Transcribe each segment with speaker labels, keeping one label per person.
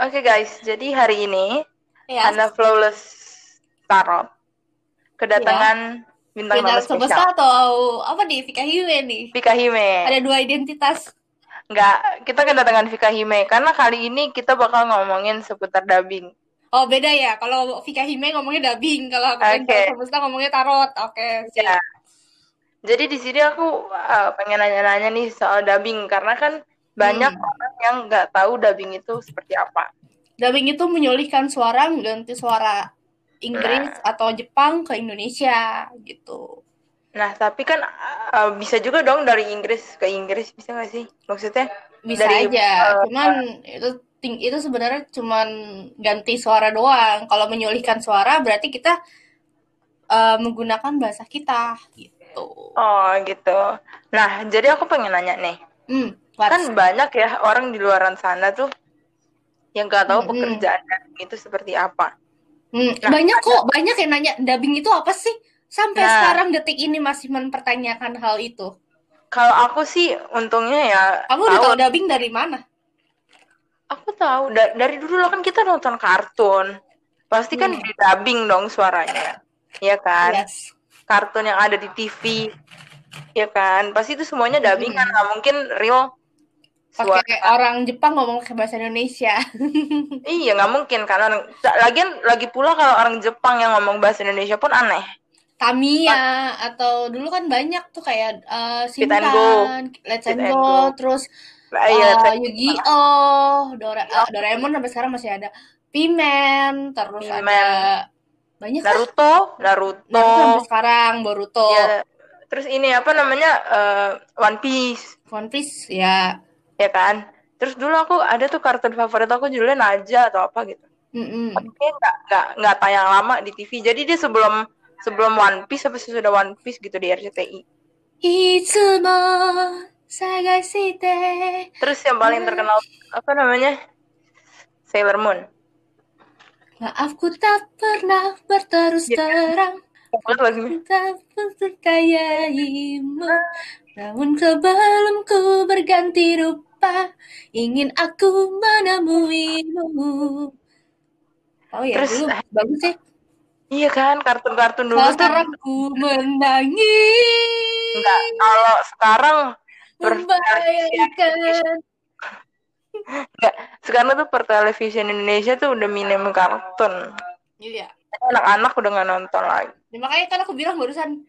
Speaker 1: Oke guys, jadi hari ini
Speaker 2: Ya,
Speaker 1: Anda Flawless Tarot kedatangan bintang
Speaker 2: bintang
Speaker 1: tamu spesial.
Speaker 2: atau apa nih Vika Hime nih?
Speaker 1: Vika Hime.
Speaker 2: Ada dua identitas.
Speaker 1: Enggak, kita kedatangan Vika Hime karena kali ini kita bakal ngomongin seputar dubbing.
Speaker 2: Oh beda ya. Kalau Vika Hime ngomongnya dubbing, kalau aku bintang semesta ngomongnya tarot. Oke. sip.
Speaker 1: Ya. Jadi di sini aku uh, pengen nanya-nanya nih soal dubbing karena kan banyak
Speaker 2: Hmm.
Speaker 1: orang yang nggak tahu dubbing itu seperti apa.
Speaker 2: Dubbing itu menyulihkan suara, mengganti suara Inggris
Speaker 1: Nah.
Speaker 2: atau Jepang ke Indonesia gitu.
Speaker 1: Nah, tapi kan uh, bisa juga dong dari Inggris ke Inggris bisa nggak sih? Maksudnya
Speaker 2: Bisa
Speaker 1: Dari,
Speaker 2: aja.
Speaker 1: uh,
Speaker 2: cuman itu ting- itu sebenarnya cuman ganti suara doang. Kalau menyulihkan suara berarti kita uh, menggunakan bahasa kita gitu.
Speaker 1: oh gitu. Nah, jadi aku pengen nanya nih.
Speaker 2: Hmm, what's-
Speaker 1: kan banyak ya orang di luaran sana tuh yang nggak tahu
Speaker 2: Mm-mm.
Speaker 1: pekerjaan dubbing itu seperti apa.
Speaker 2: Hmm,
Speaker 1: Nah,
Speaker 2: banyak kok, banyak yang nanya dubbing itu apa sih? Sampai
Speaker 1: Nah.
Speaker 2: sekarang detik ini masih mempertanyakan hal itu.
Speaker 1: Kalau aku sih untungnya ya
Speaker 2: Kamu udah tahu dubbing dari mana?
Speaker 1: Aku tahu da- dari dulu kan kita nonton kartun. Pasti kan
Speaker 2: Hmm.
Speaker 1: di dubbing dong suaranya. Iya kan?
Speaker 2: Yes.
Speaker 1: Kartun yang ada di TV. Iya kan? Pasti itu semuanya dubbing kan
Speaker 2: Hmm.
Speaker 1: nggak mungkin real.
Speaker 2: Pakai orang Jepang ngomong pakai bahasa Indonesia.
Speaker 1: Iya, nggak mungkin karena lagian lagi pula kalau orang Jepang yang ngomong bahasa Indonesia pun aneh.
Speaker 2: Tamiya atau dulu kan banyak tuh kayak uh,
Speaker 1: Go.
Speaker 2: Shintan, Let's Go,
Speaker 1: Go.
Speaker 2: terus
Speaker 1: Lah, iya,
Speaker 2: uh, Yu-Gi-Oh, Dora, uh, Doraemon sampai sekarang masih ada. Pimen, terus
Speaker 1: Pimen.
Speaker 2: ada banyak.
Speaker 1: Naruto, Naruto.
Speaker 2: Naruto sampai sekarang, Boruto,
Speaker 1: Ya, terus ini apa namanya eh, One Piece,
Speaker 2: One Piece, ya
Speaker 1: ya kan? Terus dulu aku ada tuh kartun favorit aku judulnya Naja atau apa gitu. Mm -hmm. nggak nggak nggak tayang lama di TV jadi dia sebelum sebelum One Piece apa sih sudah One Piece gitu di RCTI terus yang paling terkenal apa namanya? Sailor Moon.
Speaker 2: Maafku tak pernah berterus
Speaker 1: iya.
Speaker 2: terang.
Speaker 1: Aku
Speaker 2: tak mempercayainmu Namun sebelum ku berganti rupa ingin aku menemuimu. Oh ya,
Speaker 1: Terus,
Speaker 2: dulu bagus sih.
Speaker 1: Iya kan, kartun-kartun dulu
Speaker 2: Kalau sekarang ku menangis.
Speaker 1: enggak. Kalau sekarang
Speaker 2: Membayangkan.
Speaker 1: enggak. Sekarang tuh per televisi Indonesia tuh udah minim kartun.
Speaker 2: Iya.
Speaker 1: Anak-anak udah nggak nonton lagi.
Speaker 2: Ya, makanya kan aku bilang barusan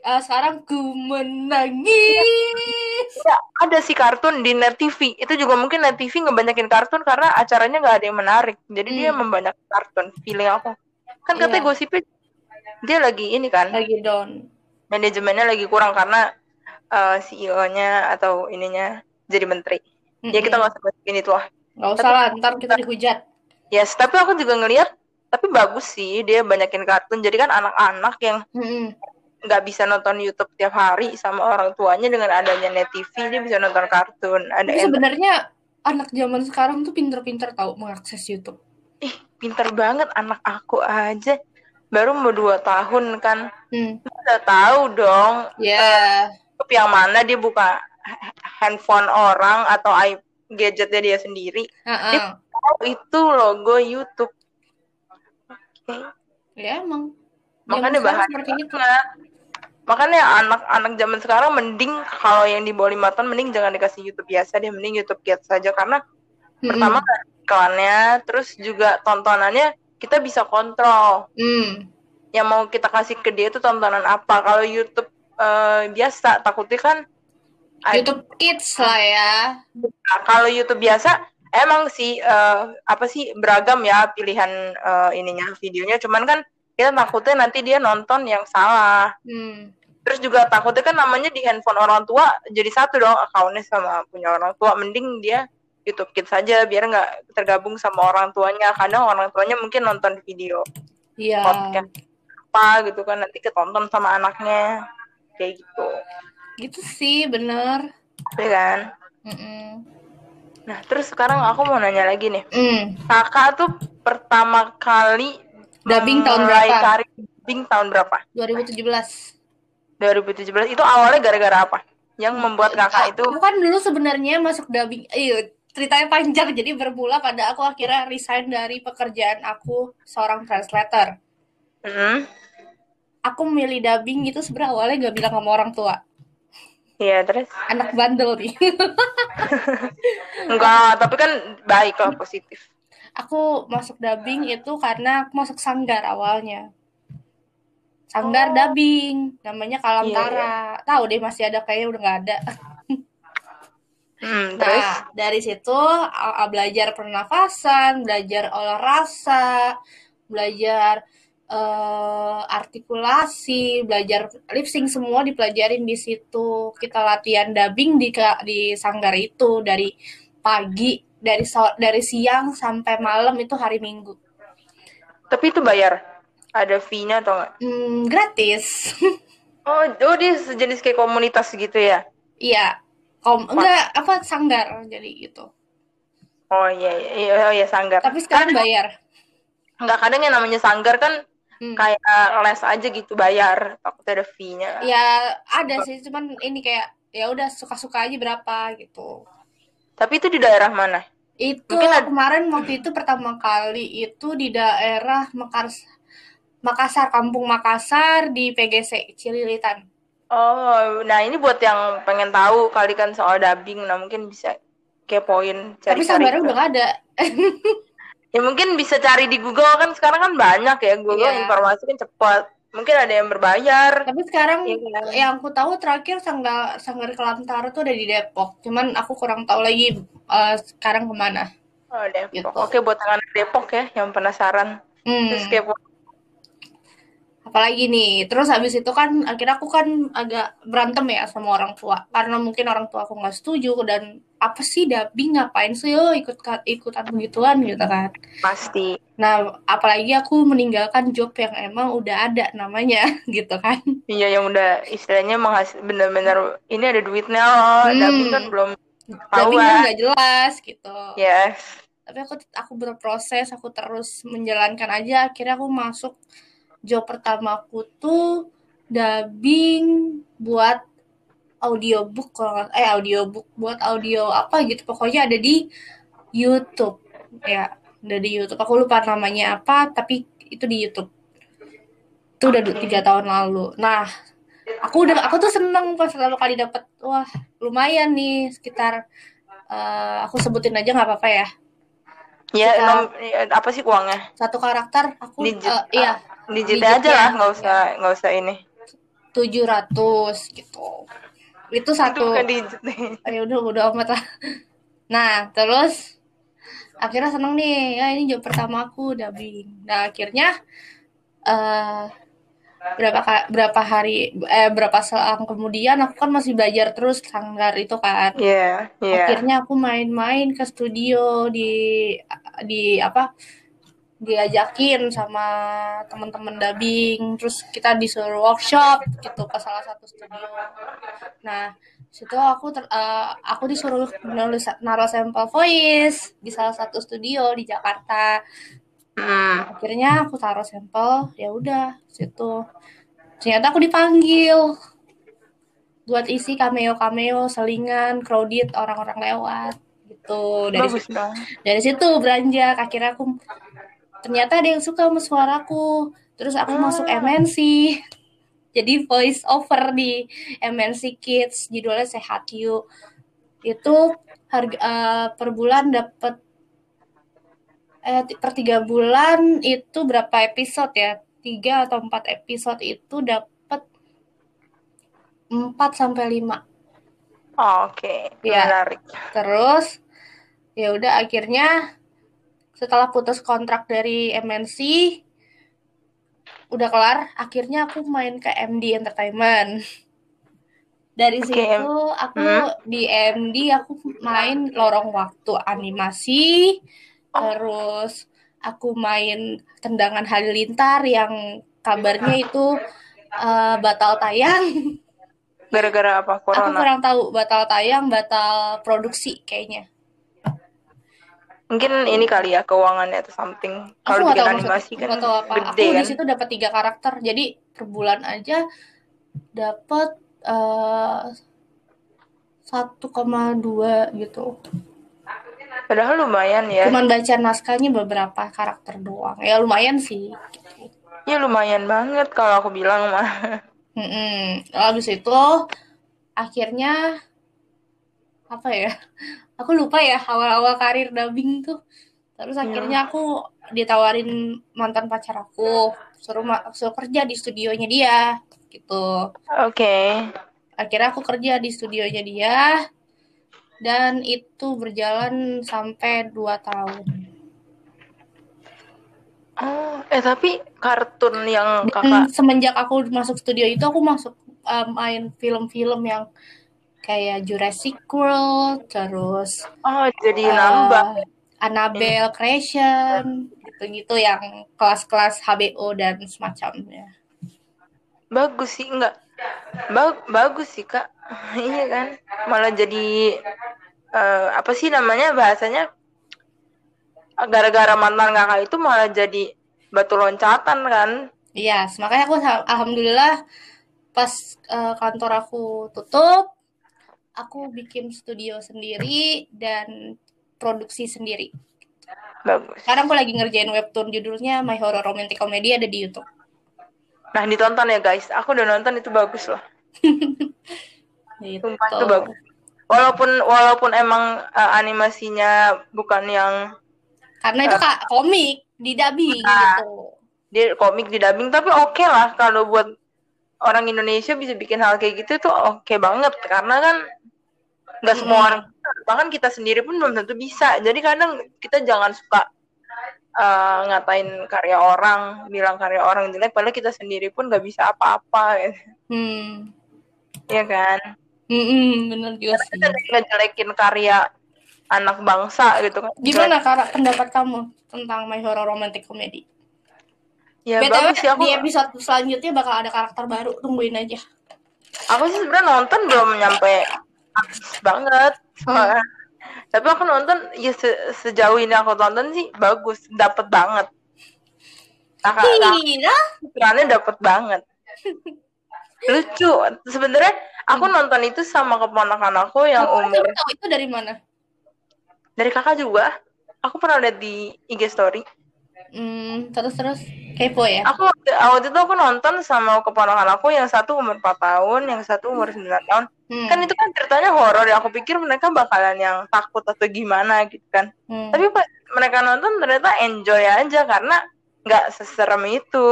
Speaker 2: eh, sekarang ku menangis.
Speaker 1: Ya, ada sih kartun di Net TV. Itu juga mungkin Net TV ngebanyakin kartun karena acaranya nggak ada yang menarik. Jadi dia
Speaker 2: Hmm.
Speaker 1: membanyak kartun. Feeling aku. Kan katanya
Speaker 2: Iya.
Speaker 1: gosipnya dia lagi ini kan.
Speaker 2: Lagi down.
Speaker 1: Manajemennya lagi kurang karena eh, CEO-nya atau ininya jadi menteri. Ya kita nggak usah bahas ini tuh lah.
Speaker 2: Nggak usah lah, ntar kita dihujat.
Speaker 1: Yes, tapi aku juga ngelihat tapi bagus sih dia banyakin kartun. Jadi kan anak-anak yang
Speaker 2: Mm-mm.
Speaker 1: Nggak bisa nonton YouTube tiap hari sama orang tuanya dengan adanya Net TV dia bisa nonton kartun. Ada
Speaker 2: Tapi sebenarnya anak zaman sekarang tuh pinter-pinter tahu mengakses YouTube.
Speaker 1: ih pinter banget anak aku aja baru mau dua tahun kan
Speaker 2: Hmm.
Speaker 1: udah tahu dong
Speaker 2: Ya.
Speaker 1: YouTube yang mana dia buka handphone orang atau gadgetnya dia sendiri
Speaker 2: Heeh.
Speaker 1: oh itu logo YouTube Oke.
Speaker 2: Ya emang.
Speaker 1: makanya bahaya
Speaker 2: seperti itu.
Speaker 1: Makanya anak-anak zaman sekarang mending kalau yang di bawah lima tahun mending jangan dikasih YouTube biasa deh mending YouTube Kids saja karena
Speaker 2: Mm-mm.
Speaker 1: pertama iklannya terus juga tontonannya kita bisa kontrol
Speaker 2: Hmm.
Speaker 1: yang mau kita kasih ke dia itu tontonan apa kalau YouTube eh, biasa takutnya kan
Speaker 2: YouTube Kids lah ya.
Speaker 1: kalau YouTube biasa emang sih eh, apa sih beragam ya pilihan eh, ininya videonya cuman kan kita takutnya nanti dia nonton yang salah
Speaker 2: Hmm.
Speaker 1: terus juga takutnya kan namanya di handphone orang tua jadi satu dong akunnya sama punya orang tua mending dia YouTube Kids saja biar nggak tergabung sama orang tuanya kadang orang tuanya mungkin nonton video
Speaker 2: Iya.
Speaker 1: podcast apa gitu kan nanti ketonton sama anaknya kayak gitu
Speaker 2: Gitu sih, bener.
Speaker 1: ya kan
Speaker 2: Mm-mm.
Speaker 1: nah terus sekarang aku mau nanya lagi nih
Speaker 2: Hmm.
Speaker 1: kakak tuh pertama kali
Speaker 2: Dubbing tahun
Speaker 1: memulai
Speaker 2: berapa?
Speaker 1: karir dubbing tahun berapa
Speaker 2: 2017.
Speaker 1: 2017 itu awalnya gara-gara apa yang membuat kakak itu
Speaker 2: Aku kan dulu sebenarnya masuk dubbing, eh ceritanya panjang jadi bermula pada aku akhirnya resign dari pekerjaan aku seorang translator
Speaker 1: Hmm.
Speaker 2: aku memilih dubbing itu sebenarnya awalnya gak bilang sama orang tua
Speaker 1: Iya, terus?
Speaker 2: anak bandel nih
Speaker 1: Enggak, tapi kan baik lah, positif.
Speaker 2: Aku masuk dubbing itu karena aku masuk sanggar awalnya sanggar
Speaker 1: Oh.
Speaker 2: dubbing namanya Kalamtara
Speaker 1: Iya,
Speaker 2: tahu deh masih ada kayaknya udah nggak ada
Speaker 1: Hmm, terus?
Speaker 2: Nah, dari situ belajar pernafasan, belajar olah rasa, belajar eh, artikulasi, belajar lip sync semua dipelajarin di situ. Kita latihan dubbing di di sanggar itu dari pagi, dari so- dari siang sampai malam itu hari Minggu.
Speaker 1: Tapi itu bayar? Ada fee-nya atau enggak?
Speaker 2: Hmm, gratis.
Speaker 1: Oh, oh dia sejenis kayak komunitas gitu ya?
Speaker 2: Iya. Kom enggak apa sanggar jadi gitu.
Speaker 1: Oh iya, iya, iya, oh, iya sanggar.
Speaker 2: Tapi sekarang bayar.
Speaker 1: Enggak kadang yang namanya sanggar kan
Speaker 2: Hmm.
Speaker 1: kayak les aja gitu bayar, takutnya ada fee-nya.
Speaker 2: Ya ada sih, cuman ini kayak ya udah suka-suka aja berapa gitu.
Speaker 1: Tapi itu di daerah mana?
Speaker 2: Itu
Speaker 1: Mungkin
Speaker 2: kemarin waktu itu pertama kali itu di daerah Mekars Makassar, Kampung Makassar di PGC Cililitan.
Speaker 1: Oh, nah ini buat yang pengen tahu kali kan soal dubbing, nah mungkin bisa kepoin
Speaker 2: Tapi
Speaker 1: cari-cari.
Speaker 2: sanggarnya
Speaker 1: ke-
Speaker 2: udah gak ada.
Speaker 1: Ya mungkin bisa cari di Google kan sekarang kan banyak ya Google
Speaker 2: Iya.
Speaker 1: informasi kan cepat. Mungkin ada yang berbayar.
Speaker 2: Tapi sekarang
Speaker 1: Iya kan?
Speaker 2: yang aku tahu terakhir sanggar sanggar Kelamtara tuh ada di Depok. Cuman aku kurang tahu lagi eh, sekarang ke mana.
Speaker 1: Oh, Depok.
Speaker 2: Gitu.
Speaker 1: Oke, buat anak Depok ya yang penasaran.
Speaker 2: Hmm.
Speaker 1: Terus kepo.
Speaker 2: Apalagi nih terus habis itu kan akhirnya aku kan agak berantem ya sama orang tua karena mungkin orang tua aku nggak setuju dan apa sih dubbing ngapain sih yo ikut ikutan begituan gitu kan
Speaker 1: Pasti.
Speaker 2: nah apalagi aku meninggalkan job yang emang udah ada namanya gitu kan
Speaker 1: Iya yang udah istilahnya menghasil bener-bener ini ada duitnya loh.
Speaker 2: Hmm.
Speaker 1: Kan belum
Speaker 2: dubbing kan nggak jelas gitu
Speaker 1: Yes.
Speaker 2: tapi aku aku berproses aku terus menjalankan aja akhirnya aku masuk job pertamaku tuh dubbing buat audiobook kalau nggak eh audiobook buat audio apa gitu. Pokoknya ada di YouTube ya. Ada di YouTube. Aku lupa namanya apa tapi itu di YouTube. Itu udah tiga tahun lalu. Nah aku udah aku tuh seneng pas selalu kali dapet. Wah lumayan nih sekitar eh, aku sebutin aja nggak apa-apa ya.
Speaker 1: Ya,
Speaker 2: Kita-
Speaker 1: nom- ya, apa sih uangnya?
Speaker 2: satu karakter aku
Speaker 1: Digit,
Speaker 2: eh, iya
Speaker 1: digit
Speaker 2: digit
Speaker 1: aja
Speaker 2: ya.
Speaker 1: lah, nggak usah nggak usah ini.
Speaker 2: 700 gitu. Itu satu. ya udah udah amat lah. Nah terus akhirnya seneng nih. Ya ini job pertama aku dubbing. Nah akhirnya eh berapa berapa hari eh berapa selang kemudian aku kan masih belajar terus sanggar itu kan.
Speaker 1: Iya, iya.
Speaker 2: akhirnya aku main-main ke studio di di apa diajakin sama teman-teman dubbing. Terus kita disuruh workshop gitu ke salah satu studio. Nah situ aku ter, eh, aku disuruh nulis naruh sampel voice di salah satu studio di Jakarta.
Speaker 1: Hmm.
Speaker 2: akhirnya aku taruh sampel ya udah situ. Ternyata aku dipanggil buat isi cameo cameo selingan crowded orang-orang lewat gitu. Dari
Speaker 1: Bagus
Speaker 2: situ, dari situ beranjak. Akhirnya aku ternyata ada yang suka sama suaraku. Terus aku
Speaker 1: Ah.
Speaker 2: masuk MNC jadi voice over di MNC Kids. Judulnya Sehat You. Itu harga eh, per bulan dapat eh per tiga bulan itu berapa episode ya? Tiga atau empat episode itu dapat empat sampai lima.
Speaker 1: Oh, Oke,
Speaker 2: Iya.
Speaker 1: menarik.
Speaker 2: terus ya udah akhirnya setelah putus kontrak dari MNC udah kelar akhirnya aku main ke MD Entertainment dari
Speaker 1: Oke,
Speaker 2: situ aku
Speaker 1: Hmm.
Speaker 2: di MD aku main lorong waktu animasi
Speaker 1: Oh.
Speaker 2: terus aku main tendangan halilintar yang kabarnya itu eh, batal tayang
Speaker 1: Gara-gara apa?
Speaker 2: aku
Speaker 1: Corona.
Speaker 2: kurang tahu batal tayang batal produksi kayaknya
Speaker 1: Mungkin ini kali ya keuangannya atau something. Kalau bikin
Speaker 2: tahu
Speaker 1: animasi
Speaker 2: maksud-
Speaker 1: kan
Speaker 2: tahu apa
Speaker 1: gede
Speaker 2: aku
Speaker 1: kan.
Speaker 2: di situ dapat tiga karakter jadi per bulan aja dapat eh, 1,2 gitu
Speaker 1: Padahal lumayan ya.
Speaker 2: Cuman baca naskahnya beberapa karakter doang. Ya lumayan sih. Gitu.
Speaker 1: Ya lumayan banget kalau aku bilang mah.
Speaker 2: Mm-mm. Habis itu akhirnya apa ya? Aku lupa ya awal-awal karir dubbing tuh. Terus
Speaker 1: Iya.
Speaker 2: akhirnya aku ditawarin mantan pacar aku suruh suruh kerja di studionya dia gitu.
Speaker 1: Oke.
Speaker 2: Akhirnya aku kerja di studionya dia dan itu berjalan sampai dua tahun.
Speaker 1: Oh, eh tapi kartun yang
Speaker 2: Dan
Speaker 1: kakak
Speaker 2: semenjak aku masuk studio itu aku masuk uh, main film-film yang kayak Jurassic World, terus
Speaker 1: oh jadi
Speaker 2: uh,
Speaker 1: nambah.
Speaker 2: Annabelle Creation, gitu-gitu yang kelas-kelas HBO dan semacamnya.
Speaker 1: Bagus sih enggak. Ba- bagus sih kak. iya kan. Malah jadi eh, apa sih namanya bahasanya? Gara-gara mantan kakak itu malah jadi batu loncatan kan.
Speaker 2: Iya, makanya aku alhamdulillah pas uh, kantor aku tutup, aku bikin studio sendiri dan produksi sendiri.
Speaker 1: Bagus.
Speaker 2: Sekarang aku lagi ngerjain webtoon judulnya My Horror Romantic Comedy ada di YouTube.
Speaker 1: Nah ditonton ya guys. Aku udah nonton itu bagus loh.
Speaker 2: Gitu.
Speaker 1: Sumpah itu bagus. Walaupun walaupun emang eh, animasinya bukan yang
Speaker 2: Karena itu kak komik di dubbing
Speaker 1: Nah.
Speaker 2: gitu.
Speaker 1: dia komik di dubbing tapi oke lah kalau buat orang Indonesia bisa bikin hal kayak gitu tuh oke banget karena kan nggak semua orang bahkan kita sendiri pun belum tentu bisa jadi kadang kita jangan suka eh, ngatain karya orang bilang karya orang jelek padahal kita sendiri pun nggak bisa apa-apa gitu.
Speaker 2: Hmm.
Speaker 1: ya kan
Speaker 2: Mm-mm, bener juga sih.
Speaker 1: kita ngejelekin karya anak bangsa gitu kan
Speaker 2: Gimana kak pendapat kamu tentang My Horror Romantic Comedy?
Speaker 1: Ya
Speaker 2: BTW
Speaker 1: bagus sih aku
Speaker 2: di episode selanjutnya bakal ada karakter baru, tungguin aja.
Speaker 1: aku sih sebenarnya nonton belum nyampe habis banget
Speaker 2: Hmm.
Speaker 1: tapi aku nonton ya se- sejauh ini aku tonton sih bagus dapet banget kakak
Speaker 2: Iya.
Speaker 1: perannya dapet banget lucu sebenarnya aku nonton itu sama keponakan aku yang
Speaker 2: Kamu
Speaker 1: umur
Speaker 2: tahu itu dari mana?
Speaker 1: dari kakak juga aku pernah lihat di IG story
Speaker 2: Hmm, terus terus kepo ya.
Speaker 1: aku waktu, waktu itu aku nonton sama keponakan aku yang satu umur 4 tahun yang satu umur 9 tahun
Speaker 2: Hmm.
Speaker 1: kan itu kan ceritanya horor ya aku pikir mereka bakalan yang takut atau gimana gitu kan
Speaker 2: Hmm.
Speaker 1: tapi pas mereka nonton ternyata enjoy aja karena nggak seserem itu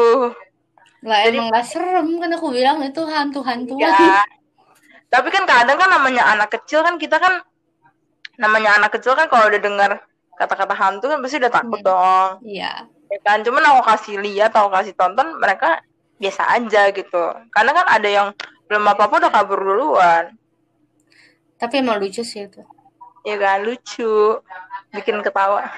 Speaker 2: lah
Speaker 1: jadi-
Speaker 2: emang gak serem kan aku bilang itu hantu-hantuan.
Speaker 1: ya tapi kan kadang kan namanya anak kecil kan kita kan namanya anak kecil kan kalau udah dengar kata-kata hantu kan pasti udah takut
Speaker 2: Hmm.
Speaker 1: dong
Speaker 2: Iya.
Speaker 1: Kan. Cuman aku kasih lihat aku kasih tonton mereka biasa aja gitu. Karena kan ada yang belum apa apa udah kabur duluan.
Speaker 2: Tapi emang lucu sih itu.
Speaker 1: ya kan lucu. Bikin ketawa.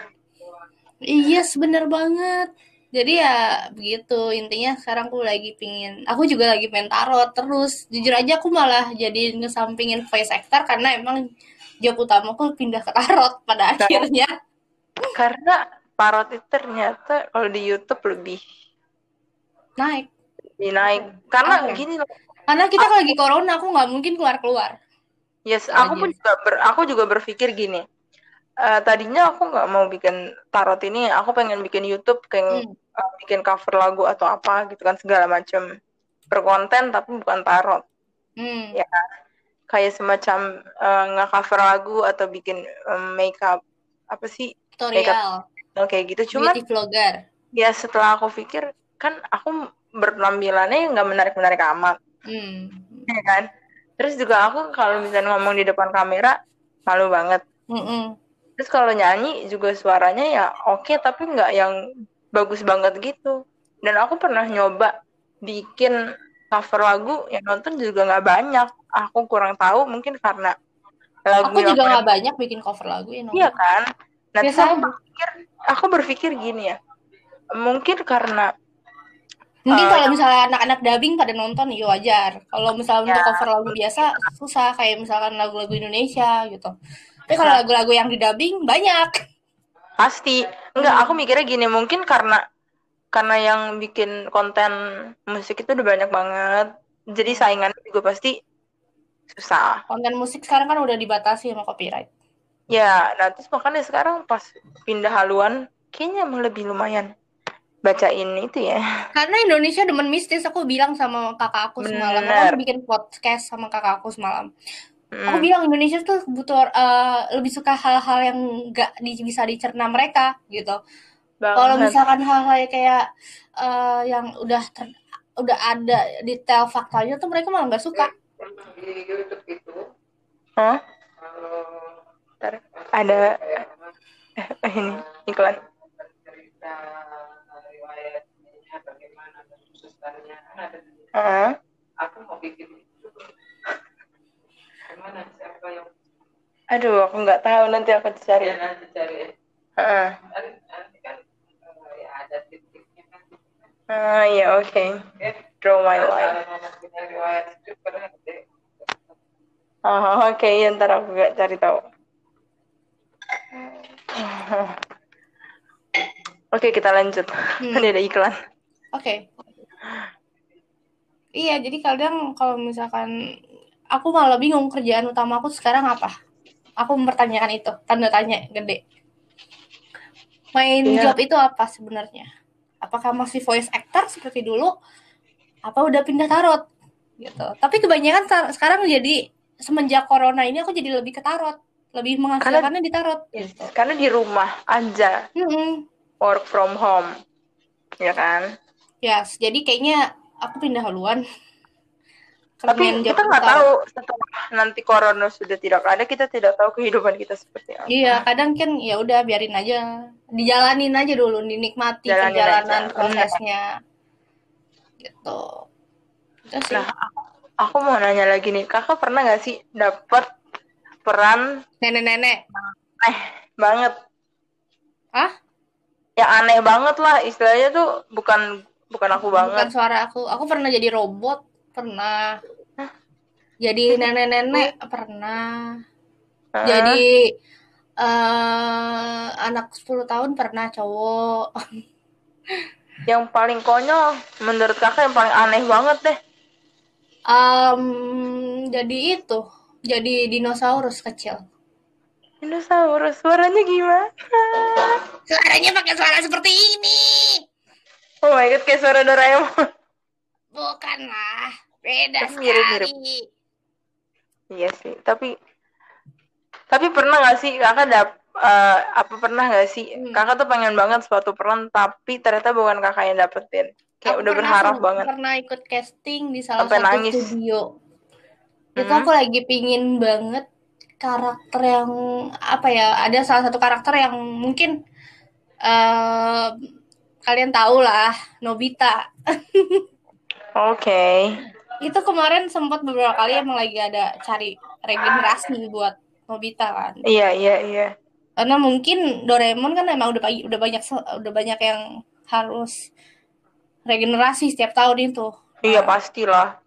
Speaker 2: Iya, bener banget. Jadi ya begitu. Intinya sekarang aku lagi pingin aku juga lagi main tarot terus. Jujur aja aku malah jadi ngesampingin voice actor karena emang job utamaku pindah ke tarot pada akhirnya.
Speaker 1: karena parot itu ternyata kalau di YouTube lebih
Speaker 2: naik.
Speaker 1: Lebih naik. Karena
Speaker 2: Apa?
Speaker 1: gini loh.
Speaker 2: Karena kita kan lagi corona aku nggak mungkin keluar keluar
Speaker 1: yes aku pun juga ber- aku juga berpikir gini. Eh, tadinya aku nggak mau bikin tarot ini aku pengen bikin YouTube kayak
Speaker 2: Hmm.
Speaker 1: eh, bikin cover lagu atau apa gitu kan segala macam berkonten tapi bukan tarot
Speaker 2: hmm.
Speaker 1: Ya. kayak semacam eh, nge-cover lagu atau bikin eh, makeup apa sih?
Speaker 2: Tutorial
Speaker 1: kayak gitu. Cuman
Speaker 2: beauty vlogger
Speaker 1: ya setelah aku pikir kan aku berpenampilannya nggak menarik menarik amat.
Speaker 2: Hmm.
Speaker 1: ya kan? Terus juga aku kalau misalnya ngomong di depan kamera malu banget.
Speaker 2: Mm-mm.
Speaker 1: terus kalau nyanyi juga suaranya ya oke tapi nggak yang bagus banget gitu. Dan aku pernah nyoba bikin cover lagu yang nonton juga nggak banyak. Aku kurang tahu mungkin karena lagu
Speaker 2: aku juga nggak banyak bikin cover lagu ya
Speaker 1: iya kan nah
Speaker 2: Biasa
Speaker 1: aku berpikir aku berpikir gini ya mungkin karena
Speaker 2: Mungkin
Speaker 1: Eh,
Speaker 2: kalau misalnya anak-anak dubbing pada nonton ya wajar. Kalau misalnya untuk
Speaker 1: Ya.
Speaker 2: cover lagu biasa susah kayak misalkan lagu-lagu Indonesia gitu. Tapi kalau lagu-lagu yang di dubbing banyak.
Speaker 1: Pasti. Enggak, aku mikirnya gini, mungkin karena karena yang bikin konten musik itu udah banyak banget. Jadi saingannya juga pasti susah.
Speaker 2: Konten musik sekarang kan udah dibatasi sama copyright.
Speaker 1: Ya, nah terus makanya sekarang pas pindah haluan, kayaknya emang lebih lumayan bacain itu ya.
Speaker 2: Karena Indonesia demen mistis, aku bilang sama kakak aku semalam. Aku
Speaker 1: Bener.
Speaker 2: bikin podcast sama kakak aku semalam. Aku
Speaker 1: Hmm.
Speaker 2: bilang Indonesia tuh butuh eh, lebih suka hal-hal yang nggak di- bisa dicerna mereka gitu. Kalau misalkan hal-hal kayak eh, yang udah ter- udah ada detail faktanya tuh mereka malah nggak suka.
Speaker 1: Hah? Ntar, ada eh, ini iklan. Heeh. Aduh, aku nggak tahu nanti aku cari. Heeh. Ah, ya oke. Draw my line. Ah, oke, ya, ntar aku gak cari tahu. Oke, kita lanjut.
Speaker 2: Hmm.
Speaker 1: Ini ada iklan.
Speaker 2: Oke. Iya, jadi kadang kalau misalkan aku malah bingung kerjaan utama aku sekarang apa. Aku mempertanyakan itu, tanda tanya gede. Main
Speaker 1: Iya.
Speaker 2: job itu apa sebenarnya? Apakah masih voice actor seperti dulu? Apa udah pindah tarot? Gitu. Tapi kebanyakan tar- sekarang jadi semenjak corona ini aku jadi lebih ke tarot, lebih menghasilkannya di tarot. Gitu.
Speaker 1: Karena di rumah aja,
Speaker 2: Mm-mm.
Speaker 1: work from home. Ya kan?
Speaker 2: Yes, jadi kayaknya aku pindah haluan.
Speaker 1: Tapi kita nggak tahu setelah nanti corona sudah tidak ada, kita tidak tahu kehidupan kita seperti apa.
Speaker 2: Iya, kadang kan ya udah biarin aja, dijalanin aja dulu, dinikmati
Speaker 1: Jalanin
Speaker 2: perjalanan
Speaker 1: aja,
Speaker 2: prosesnya, gitu. Itu sih.
Speaker 1: Nah, aku, aku mau nanya lagi nih, kakak pernah nggak sih dapat peran
Speaker 2: Nenek-nenek,
Speaker 1: aneh banget?
Speaker 2: ah,
Speaker 1: Yang aneh banget lah, istilahnya tuh bukan bukan aku
Speaker 2: bukan
Speaker 1: banget.
Speaker 2: suara aku. Aku pernah jadi robot, pernah. Jadi nenek-nenek, pernah.
Speaker 1: Hah?
Speaker 2: Jadi eh anak 10 tahun pernah cowok.
Speaker 1: yang paling konyol menurut kakak yang paling aneh banget deh.
Speaker 2: Em, jadi itu, jadi dinosaurus kecil.
Speaker 1: Dinosaurus, suaranya gimana?
Speaker 2: Suaranya pakai suara seperti ini.
Speaker 1: Oh my god, kayak suara Doraemon.
Speaker 2: Bukanlah, beda
Speaker 1: Tapi
Speaker 2: sekali.
Speaker 1: Iya sih, tapi tapi pernah nggak sih kakak dap eh, apa pernah nggak sih
Speaker 2: Hmm.
Speaker 1: kakak tuh pengen banget suatu peran tapi ternyata bukan kakak yang dapetin kayak
Speaker 2: Aku
Speaker 1: udah
Speaker 2: pernah
Speaker 1: berharap banget
Speaker 2: Pernah ikut casting di salah
Speaker 1: Sampai
Speaker 2: satu
Speaker 1: nangis.
Speaker 2: studio. Itu aku lagi pingin banget karakter yang apa ya? Ada salah satu karakter yang mungkin eh kalian tahu lah, Nobita.
Speaker 1: oke
Speaker 2: Itu kemarin sempat beberapa kali emang lagi ada cari regenerasi buat Nobita kan.
Speaker 1: iya iya iya
Speaker 2: Karena mungkin Doraemon kan emang udah udah banyak udah banyak yang harus regenerasi setiap tahun itu.
Speaker 1: iya pastilah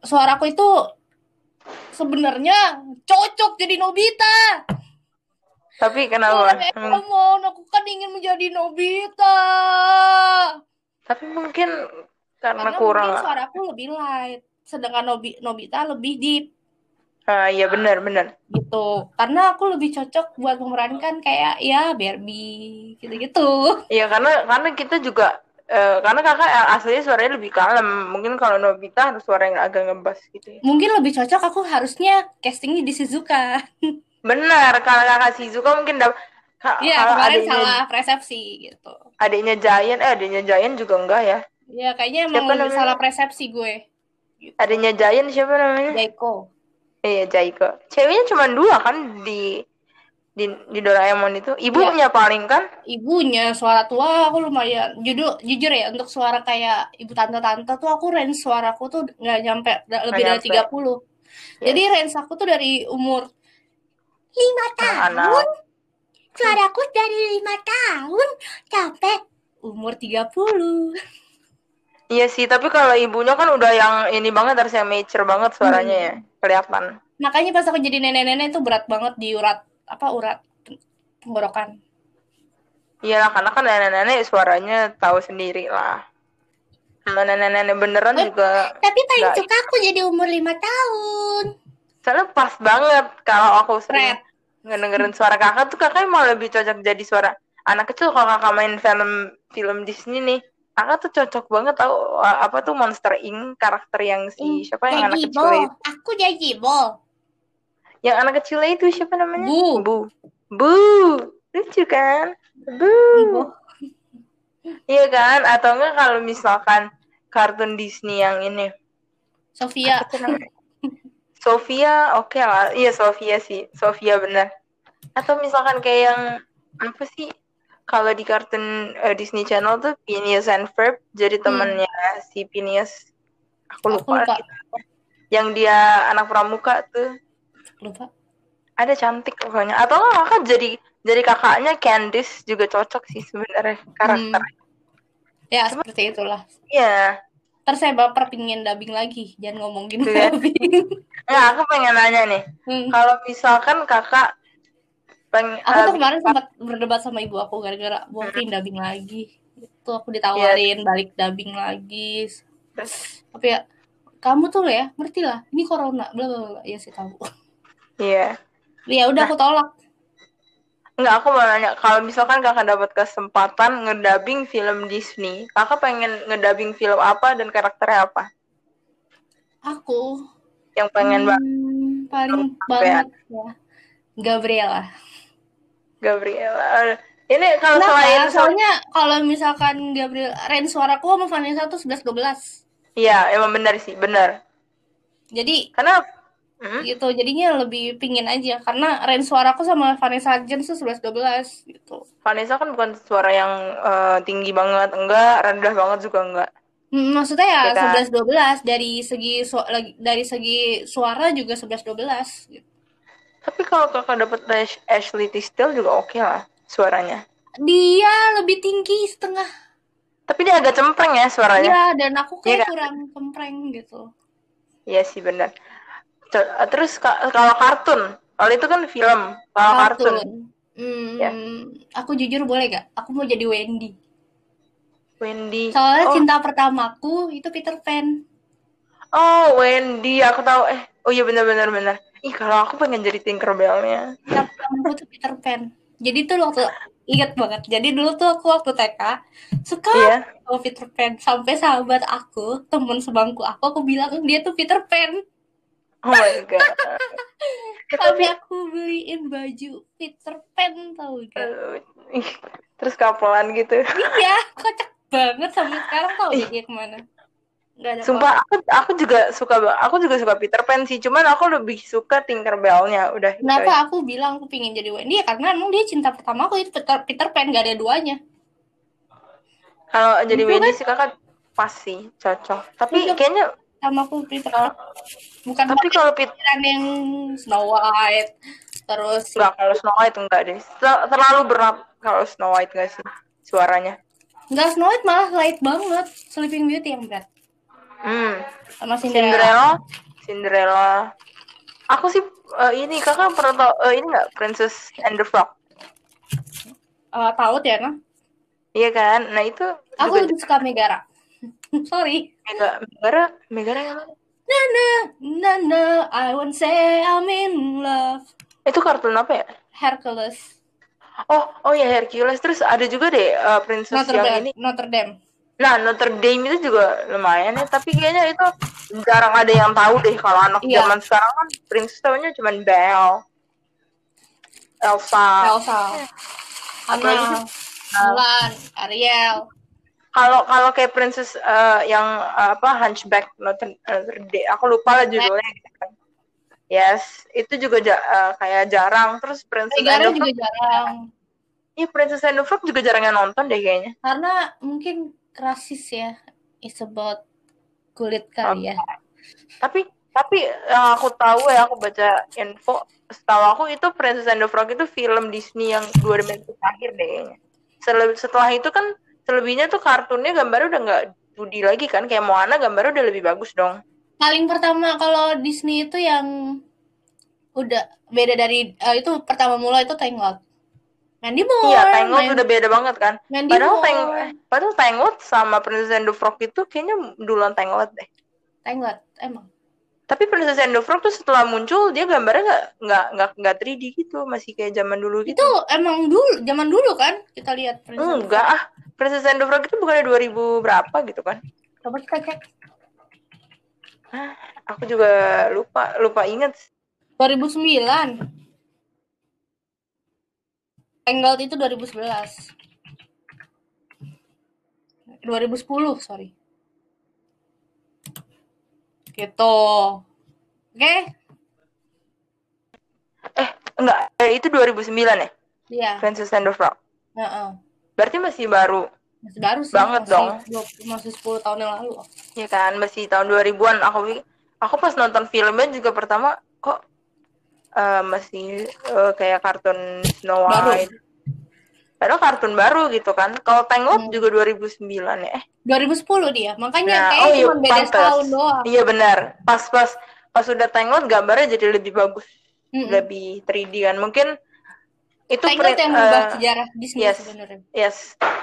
Speaker 2: suaraku itu sebenarnya cocok jadi Nobita.
Speaker 1: tapi kenapa Emang-
Speaker 2: Doraemon, aku kan ingin menjadi Nobita.
Speaker 1: tapi mungkin karena
Speaker 2: Karena
Speaker 1: kurang
Speaker 2: mungkin suaraku lebih light, sedangkan Nobi, Nobita lebih deep
Speaker 1: ah iya benar benar
Speaker 2: gitu. Karena aku lebih cocok buat memerankan kayak ya Barbie gitu-gitu.
Speaker 1: iya karena karena kita juga eh, karena kakak aslinya suaranya lebih kalem mungkin kalau Nobita harus suara yang agak ngebas gitu ya
Speaker 2: Mungkin lebih cocok aku harusnya castingnya di Shizuka.
Speaker 1: benar kalau kakak Shizuka mungkin dap
Speaker 2: Iya, kemarin
Speaker 1: adiknya
Speaker 2: salah persepsi gitu.
Speaker 1: adiknya Giant eh adiknya Giant juga enggak ya
Speaker 2: Ya kayaknya
Speaker 1: Siapa
Speaker 2: emang
Speaker 1: namanya?
Speaker 2: salah persepsi gue. Gitu.
Speaker 1: adiknya Giant siapa namanya
Speaker 2: Jaiko.
Speaker 1: iya Jaiko ceweknya cuma dua kan di di di Doraemon itu ibunya paling kan
Speaker 2: Ibunya suara tua aku lumayan jujur jujur ya untuk suara kayak ibu tante-tante tuh aku range suaraku tuh nggak nyampe da- lebih dari
Speaker 1: nyampe.
Speaker 2: 30. Jadi range aku tuh dari umur 5 tahun.
Speaker 1: anak
Speaker 2: Suaraku dari 5 tahun sampai umur 30.
Speaker 1: iya sih tapi kalau ibunya kan udah yang ini banget harus yang mature banget suaranya ya kelihatan
Speaker 2: Makanya pas aku jadi nenek-nenek itu berat banget di urat apa urat tenggorokan.
Speaker 1: iya karena kan nenek-nenek suaranya tahu sendiri lah Sama nenek-nenek beneran
Speaker 2: Eh,
Speaker 1: juga
Speaker 2: Tapi paling suka aku jadi umur 5 tahun.
Speaker 1: soalnya pas banget kalau aku sering ngedengerin suara kakak tuh kakak emang lebih cocok jadi suara anak kecil kalau kakak main film film Disney nih kakak tuh cocok banget tau apa tuh Monster Inc karakter yang si siapa yang anak kecil itu
Speaker 2: Aku jadi bol.
Speaker 1: Yang anak kecilnya itu siapa namanya?
Speaker 2: Bu.
Speaker 1: Bu. Bu. Lucu kan? Bu.
Speaker 2: Bu.
Speaker 1: iya kan? Atau enggak kalau misalkan kartun Disney yang ini.
Speaker 2: Sofia.
Speaker 1: Sofia oke lah. Iya Sofia sih. Sofia benar atau misalkan kayak yang apa sih? Kalau di kartun eh, Disney Channel tuh Phineas and Ferb jadi temennya si Phineas. Aku
Speaker 2: Aku
Speaker 1: lupa,
Speaker 2: lupa.
Speaker 1: gitu. yang dia anak pramuka tuh
Speaker 2: Lupa.
Speaker 1: ada cantik pokoknya atau enggak kakak jadi jadi kakaknya Candice juga cocok sih sebenarnya karakter
Speaker 2: Ya, seperti itulah.
Speaker 1: iya
Speaker 2: Ntar saya baper pingin dubbing lagi. Jangan ngomongin
Speaker 1: Tuh ya.
Speaker 2: dubbing.
Speaker 1: Nggak, aku pengen nanya nih
Speaker 2: Hmm.
Speaker 1: kalau misalkan kakak pengen
Speaker 2: Aku tuh
Speaker 1: eh,
Speaker 2: kemarin sempat berdebat sama ibu aku gara-gara mau
Speaker 1: Hmm.
Speaker 2: dubbing lagi. Itu aku
Speaker 1: Iya.
Speaker 2: ditawarin balik dubbing lagi. Tapi ya kamu tuh ya, ngerti lah. Ini corona, bla bla bla. Ya sih tahu.
Speaker 1: Iya
Speaker 2: Ya udah aku tolak.
Speaker 1: Enggak, aku mau nanya, kalau misalkan kakak dapat kesempatan ngedabing film Disney, kakak pengen ngedabing film apa dan karakternya apa?
Speaker 2: Aku
Speaker 1: Yang pengen banget
Speaker 2: hmm, paling
Speaker 1: Apa ya?
Speaker 2: banget ya. Gabriela.
Speaker 1: Gabriela. Ini kalau
Speaker 2: Kenapa?
Speaker 1: selain
Speaker 2: Soalnya kalau misalkan Gabriel range suaraku sama Vanessa tuh 11 12.
Speaker 1: Iya, emang benar sih, benar.
Speaker 2: Jadi
Speaker 1: Karena Hmm?
Speaker 2: gitu jadinya lebih pingin aja karena range suaraku sama Vanessa Hudgens tuh 11 12 gitu.
Speaker 1: Vanessa kan bukan suara yang eh, tinggi banget, enggak, rendah banget juga enggak.
Speaker 2: Hmm, Maksudnya ya
Speaker 1: Ya kan?
Speaker 2: 11 12 dari segi su- dari segi suara juga 11 12 gitu.
Speaker 1: Tapi kalau kakak dapat Ash- Ashley Tisdale juga oke lah suaranya.
Speaker 2: Dia lebih tinggi setengah.
Speaker 1: Tapi dia agak cempreng ya suaranya.
Speaker 2: Ya, dan aku
Speaker 1: Iya
Speaker 2: kayak
Speaker 1: kan?
Speaker 2: kurang kempreng gitu.
Speaker 1: Iya sih benar. Co- Terus ka- kalau kartun, kalau itu kan film. Kalau kartun,
Speaker 2: Kartun. Hmm,
Speaker 1: Ya.
Speaker 2: aku jujur boleh gak? Aku mau jadi Wendy.
Speaker 1: Wendy.
Speaker 2: Soalnya
Speaker 1: oh,
Speaker 2: cinta pertamaku itu Peter Pan.
Speaker 1: oh, Wendy, aku tahu. Eh, oh iya benar-benar benar. Ih, kalau aku pengen jadi Tinkerbell-nya.
Speaker 2: Cinta pertamaku tuh Peter Pan. Jadi tuh waktu ingat banget. Jadi dulu tuh aku waktu TK suka
Speaker 1: Iya.
Speaker 2: sama Peter Pan. Sampai sahabat aku, temen sebangku aku, aku bilang dia tuh Peter Pan.
Speaker 1: Oh my god. Tapi
Speaker 2: Sampai aku beliin baju Peter Pan tau gak?
Speaker 1: terus kapelan gitu.
Speaker 2: Iya, kocak banget sampai sekarang tau gak dia ke mana? Gak ada
Speaker 1: Sumpah aku aku juga suka aku juga suka Peter Pan sih, cuman aku lebih suka Tinkerbell-nya. Udah itu aja.
Speaker 2: Kenapa aku bilang aku pingin jadi Wendy? Ya karena emang dia cinta pertama aku itu Peter, Peter Pan gak ada duanya.
Speaker 1: Kalau jadi
Speaker 2: Itu
Speaker 1: Wendy
Speaker 2: kan-
Speaker 1: sih kakak pas sih cocok. Tapi
Speaker 2: Cocok.
Speaker 1: kayaknya
Speaker 2: Sama aku Peter Pan. Bukan
Speaker 1: tapi kalau
Speaker 2: pikiran yang Snow White. Terus
Speaker 1: enggak kalau Snow White enggak deh. Ter- Terlalu berat kalau Snow White enggak sih suaranya.
Speaker 2: enggak Snow White malah light banget. Sleeping Beauty yang berat.
Speaker 1: Hmm.
Speaker 2: Sama Cinderella.
Speaker 1: Cinderella, Cinderella. Aku sih eh, ini kakak pernah tau eh, ini nggak Princess and the Frog?
Speaker 2: Eh, tahu ya, nah?
Speaker 1: Iya kan? Nah itu
Speaker 2: Aku
Speaker 1: juga
Speaker 2: lebih suka Megara. Sorry.
Speaker 1: Mega Megara Megara yang mana?
Speaker 2: Nana, Nana, I won't say I'm in love.
Speaker 1: Itu kartun apa ya?
Speaker 2: Hercules.
Speaker 1: Oh oh ya Hercules terus ada juga deh eh, Princess
Speaker 2: Notre
Speaker 1: yang
Speaker 2: Dame.
Speaker 1: ini.
Speaker 2: Notre Dame.
Speaker 1: Nah Notre Dame itu juga lumayan ya tapi kayaknya itu jarang ada yang tahu deh kalau anak
Speaker 2: Iya.
Speaker 1: zaman sekarang kan Princess tahunya cuma Belle, Elsa.
Speaker 2: Elsa. Anna.
Speaker 1: tuh?
Speaker 2: Mulan. Ariel.
Speaker 1: Kalau kalau kayak Princess eh, yang eh, apa Hunchback Notre, Notre Dame, aku lupa lah judulnya gitu kan. Yes, itu juga ja- eh, kayak jarang. Terus Princess the
Speaker 2: juga jarang.
Speaker 1: iya Princess and the Frog juga jarang yang nonton deh kayaknya.
Speaker 2: Karena mungkin rasis ya. It's about kulit kali ya.
Speaker 1: Tapi tapi yang aku tahu ya aku baca info, setahu aku itu Princess and the Frog itu film Disney yang dua dimensi terakhir deh kayaknya. Setelah itu kan selebihnya tuh kartunnya gambarnya udah nggak 2D lagi kan, kayak Moana gambarnya udah lebih bagus dong.
Speaker 2: Paling pertama kalau Disney itu yang udah beda dari eh, itu pertama mula itu Tangled. Mandy Moore.
Speaker 1: Iya, Tangled
Speaker 2: Man-
Speaker 1: udah beda banget kan.
Speaker 2: Mandy
Speaker 1: Padahal
Speaker 2: Moore.
Speaker 1: Tang padahal Tangled sama Princess and the Frog itu kayaknya duluan Tangled deh.
Speaker 2: Tangled emang.
Speaker 1: Tapi Princess and the Frog tuh setelah muncul dia gambarnya nggak nggak nggak nggak 3D gitu, masih kayak zaman dulu gitu.
Speaker 2: Itu emang dulu, zaman dulu kan kita lihat Princess
Speaker 1: Enggak ah, Princess and the Frog itu bukannya 2000 berapa gitu kan?
Speaker 2: Coba kita cek.
Speaker 1: Aku juga lupa lupa inget.
Speaker 2: 2009. Tangled itu 2011. 2010, sorry. Gitu. Oke?
Speaker 1: Eh, enggak, eh, itu 2009 ya?
Speaker 2: Iya.
Speaker 1: Princess and the Frog.
Speaker 2: Heeh.
Speaker 1: Berarti masih baru.
Speaker 2: Masih baru sih.
Speaker 1: Banget
Speaker 2: masih,
Speaker 1: dong.
Speaker 2: dua- Masih 10 tahun yang lalu.
Speaker 1: Ya kan, masih tahun 2000-an. Aku aku pas nonton filmnya juga pertama kok eh, masih eh, kayak kartun Snow
Speaker 2: Baru.
Speaker 1: White. Padahal kartun baru gitu kan. Kalau Tangled
Speaker 2: Hmm.
Speaker 1: juga 2009 ya. Eh,
Speaker 2: 2010 dia. Makanya
Speaker 1: Nah,
Speaker 2: kayak
Speaker 1: oh iya,
Speaker 2: cuma beda
Speaker 1: pantes.
Speaker 2: setahun doang.
Speaker 1: Iya benar. Pas pas pas udah Tangled gambarnya jadi lebih bagus,
Speaker 2: Mm-mm.
Speaker 1: lebih 3D kan. Mungkin itu
Speaker 2: Tangled yang merubah
Speaker 1: eh,
Speaker 2: sejarah Disney
Speaker 1: yes.
Speaker 2: sebenarnya.
Speaker 1: Yes.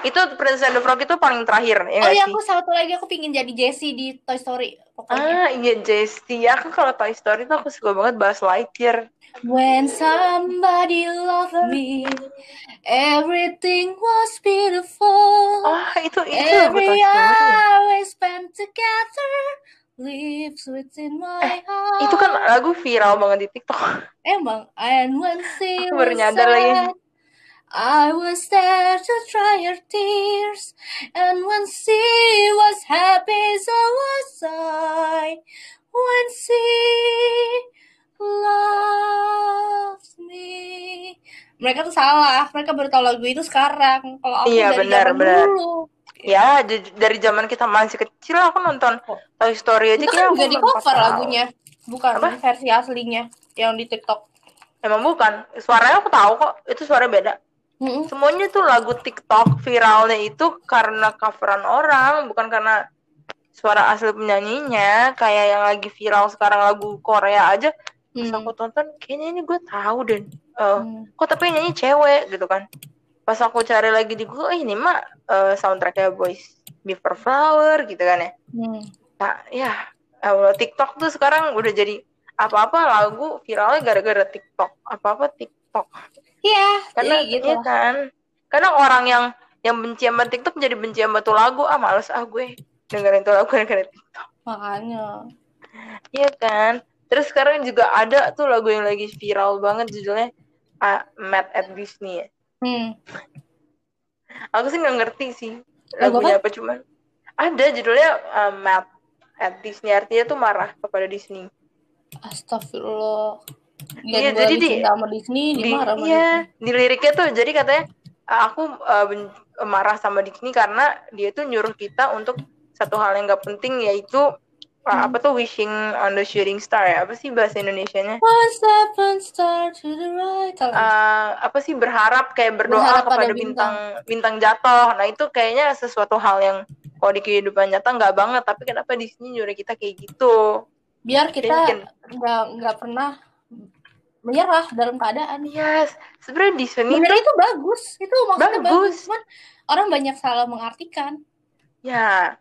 Speaker 1: Itu Princess and the Frog itu paling terakhir ya
Speaker 2: Oh iya, aku satu lagi aku pingin jadi Jessie di Toy Story. Pokoknya.
Speaker 1: Ah iya Jessie. Aku kalau Toy Story tuh aku suka banget Buzz Lightyear.
Speaker 2: When somebody loved me, everything was beautiful.
Speaker 1: Oh itu itu
Speaker 2: Every hour we spent together lives within my heart.
Speaker 1: Itu kan lagu viral banget di TikTok.
Speaker 2: emang. And when she
Speaker 1: Aku baru
Speaker 2: was
Speaker 1: nyadar lagi.
Speaker 2: I was there to dry her tears. And when she was happy, so was I. When she loves me. Mereka tuh salah. Mereka baru tahu lagu itu sekarang. Kalau aku
Speaker 1: Iya,
Speaker 2: dari
Speaker 1: benar,
Speaker 2: zaman
Speaker 1: benar.
Speaker 2: dulu.
Speaker 1: Ya dari zaman kita masih kecil aku nonton. Toy Story aja
Speaker 2: Itu kan juga di cover
Speaker 1: pas
Speaker 2: lagunya. Bukan
Speaker 1: Apa?
Speaker 2: versi aslinya yang di TikTok.
Speaker 1: Emang bukan. Suaranya aku tahu kok. Itu suara beda.
Speaker 2: Mm-mm.
Speaker 1: Semuanya tuh lagu TikTok viralnya itu karena coveran orang, bukan karena suara asli penyanyinya. Kayak yang lagi viral sekarang lagu Korea aja. Pas
Speaker 2: Hmm.
Speaker 1: aku tonton, kayaknya ini gue tahu deh. Eh,
Speaker 2: Hmm.
Speaker 1: kok tapi nyanyi cewek gitu kan. Pas aku cari lagi di Google, "Eh, ini mah eh, soundtracknya Boys Before Flower gitu kan ya.
Speaker 2: Hmm.
Speaker 1: Nah, ya, Allah TikTok tuh sekarang udah jadi apa-apa lagu viralnya gara-gara TikTok. Apa-apa TikTok.
Speaker 2: Iya,
Speaker 1: Karena
Speaker 2: jadi gitu lah.
Speaker 1: kan. Karena orang yang yang benci sama TikTok jadi benci sama tuh lagu. Ah, males ah gue dengerin tuh lagu gara-gara TikTok.
Speaker 2: Makanya.
Speaker 1: Iya kan? Terus sekarang juga ada tuh lagu yang lagi viral banget judulnya ah, Mad at Disney ya.
Speaker 2: Hmm.
Speaker 1: Aku sih nggak ngerti sih
Speaker 2: Lagu
Speaker 1: lagunya apa cuman ada judulnya uh, Mad at Disney artinya tuh marah kepada Disney.
Speaker 2: Astagfirullah.
Speaker 1: Iya, jadi di-
Speaker 2: sama Disney, dia
Speaker 1: Di,
Speaker 2: marah sama
Speaker 1: iya, di liriknya tuh jadi katanya "Ah, aku uh, ben- marah sama Disney karena dia tuh nyuruh kita untuk satu hal yang gak penting yaitu
Speaker 2: Hmm.
Speaker 1: apa tuh wishing on the shooting star ya apa sih bahasa Indonesianya
Speaker 2: One step and start to the right.
Speaker 1: Uh, apa sih berharap kayak berdoa
Speaker 2: Berharap pada
Speaker 1: kepada bintang bintang jatuh nah itu kayaknya sesuatu hal yang kalau di kehidupan nyata nggak banget tapi kenapa Disney nyuruh kita kayak gitu
Speaker 2: Biar kita nggak nggak pernah menyerah dalam keadaan.
Speaker 1: yes sebenarnya Disney
Speaker 2: Sebenarnya itu bagus, itu maksudnya bagus.
Speaker 1: Bagus.
Speaker 2: Cuman orang banyak salah mengartikan.
Speaker 1: Ya.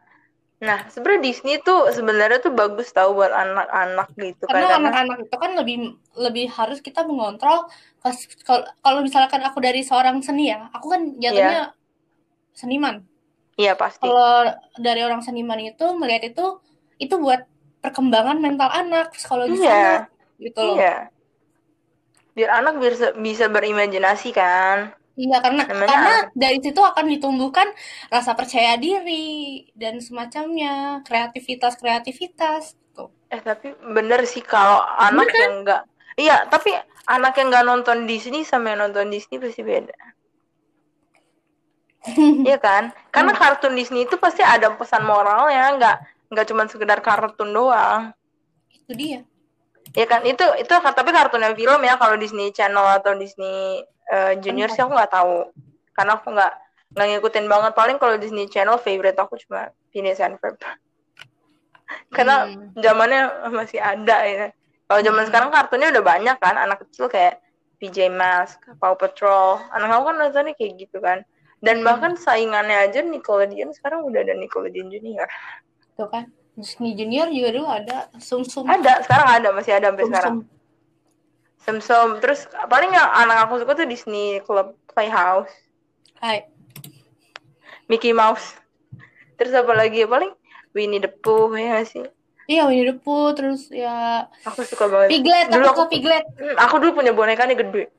Speaker 1: Nah, sebenarnya Disney tuh sebenarnya tuh bagus tahu buat anak-anak gitu kan.
Speaker 2: Karena anak-anak itu kan lebih lebih harus kita mengontrol. Kalau misalkan aku dari seorang seni ya, aku kan jatuhnya seniman.
Speaker 1: iya pasti.
Speaker 2: kalau dari orang seniman itu melihat itu itu buat perkembangan mental anak psikologi
Speaker 1: Iya.
Speaker 2: anak gitu loh
Speaker 1: Iya. Biar anak bisa bisa berimajinasi kan.
Speaker 2: Iya karena
Speaker 1: Namanya
Speaker 2: karena dari situ akan ditumbuhkan rasa percaya diri dan semacamnya kreativitas kreativitas gitu.
Speaker 1: Eh tapi bener sih kalau anak
Speaker 2: kan?
Speaker 1: yang enggak Iya, tapi anak yang nggak nonton Disney sama yang nonton Disney pasti beda. Iya kan? Karena
Speaker 2: Hmm.
Speaker 1: kartun Disney itu pasti ada pesan moralnya, nggak nggak cuma sekedar kartun doang.
Speaker 2: itu dia
Speaker 1: Ya kan itu itu tapi kartunnya film ya kalau Disney Channel atau Disney eh, Junior sih aku nggak tahu. Karena aku nggak nggak ngikutin banget. Paling kalau Disney Channel favorite aku cuma Phineas and Ferb. Karena
Speaker 2: Hmm.
Speaker 1: zamannya masih ada ya. Kalau zaman
Speaker 2: Hmm.
Speaker 1: sekarang kartunnya udah banyak kan. Anak kecil kayak PJ Masks, Paw Patrol. Anak aku kan nontonnya kayak gitu kan. Dan
Speaker 2: Hmm.
Speaker 1: bahkan saingannya aja Nickelodeon sekarang udah ada Nickelodeon Junior.
Speaker 2: Tuh kan Disney Junior juga dulu ada Sum Sum
Speaker 1: ada sekarang ada masih ada sampai
Speaker 2: Sum
Speaker 1: sekarang.
Speaker 2: Sum
Speaker 1: Semsom terus paling yang anak aku suka tuh Disney Club Playhouse.
Speaker 2: Hai.
Speaker 1: Mickey Mouse. Terus apa lagi? Paling Winnie the Pooh ya sih?
Speaker 2: Iya Winnie the Pooh terus ya
Speaker 1: aku suka banget.
Speaker 2: Piglet
Speaker 1: dulu
Speaker 2: aku
Speaker 1: aku
Speaker 2: suka Piglet.
Speaker 1: Hmm, aku dulu punya bonekanya gede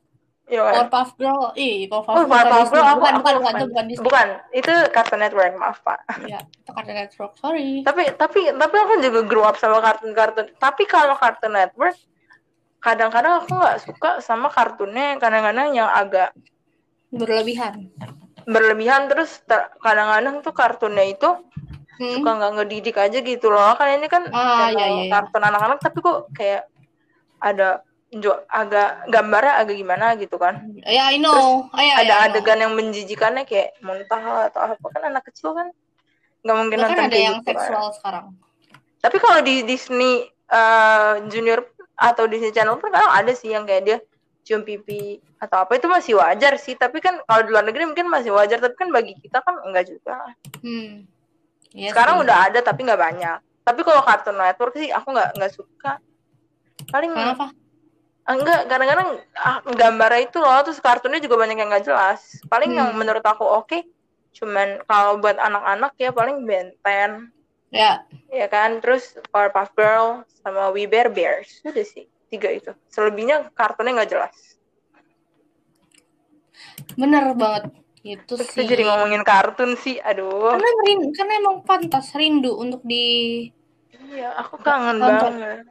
Speaker 1: ya kan?
Speaker 2: Powerpuff Girl ih Powerpuff
Speaker 1: Oh,
Speaker 2: Girl
Speaker 1: Powerpuff. Girl aku
Speaker 2: bukan bukan bukan itu bukan Disney
Speaker 1: bukan itu Cartoon Network maaf pak
Speaker 2: ya itu Cartoon Network sorry
Speaker 1: tapi tapi tapi aku juga grow up sama kartun-kartun tapi kalau Cartoon Network kadang-kadang aku nggak suka sama kartunnya kadang-kadang yang agak
Speaker 2: berlebihan
Speaker 1: berlebihan terus ter- kadang-kadang tuh kartunnya itu
Speaker 2: hmm.
Speaker 1: suka nggak ngedidik aja gitu loh kan ini kan
Speaker 2: Ah, iya, iya, iya.
Speaker 1: kartun anak-anak tapi kok kayak ada agak gambarnya agak gimana gitu kan.
Speaker 2: Ya I know. Ah, ya,
Speaker 1: ada
Speaker 2: ya, I know.
Speaker 1: adegan yang menjijikannya kayak muntah atau apa. Kan anak kecil kan nggak mungkin
Speaker 2: bahkan
Speaker 1: nonton
Speaker 2: ada yang
Speaker 1: gitu kan.
Speaker 2: seksual sekarang.
Speaker 1: Tapi kalau di Disney eh, Junior atau Disney Channel pun kadang ada sih yang kayak dia cium pipi atau apa. Itu masih wajar sih. Tapi kan kalau di luar negeri mungkin masih wajar. Tapi kan bagi kita kan enggak juga.
Speaker 2: Hmm. Iya
Speaker 1: sekarang
Speaker 2: sih.
Speaker 1: udah ada tapi nggak banyak. Tapi kalau Cartoon Network sih aku nggak nggak suka. Paling
Speaker 2: kenapa
Speaker 1: enggak kadang-kadang ah, gambarnya itu loh terus kartunnya juga banyak yang nggak jelas. Paling
Speaker 2: Hmm.
Speaker 1: yang menurut aku oke cuman kalau buat anak-anak ya paling Ben 10
Speaker 2: ya.
Speaker 1: Ya kan? Terus Powerpuff Girl sama We Bear Bears. Udah sih tiga itu. Selebihnya kartunnya nggak jelas.
Speaker 2: Bener banget. Itu
Speaker 1: terus
Speaker 2: sih.
Speaker 1: jadi ngomongin kartun sih aduh.
Speaker 2: Karena rin- karena emang pantas rindu untuk di
Speaker 1: iya aku kangen banget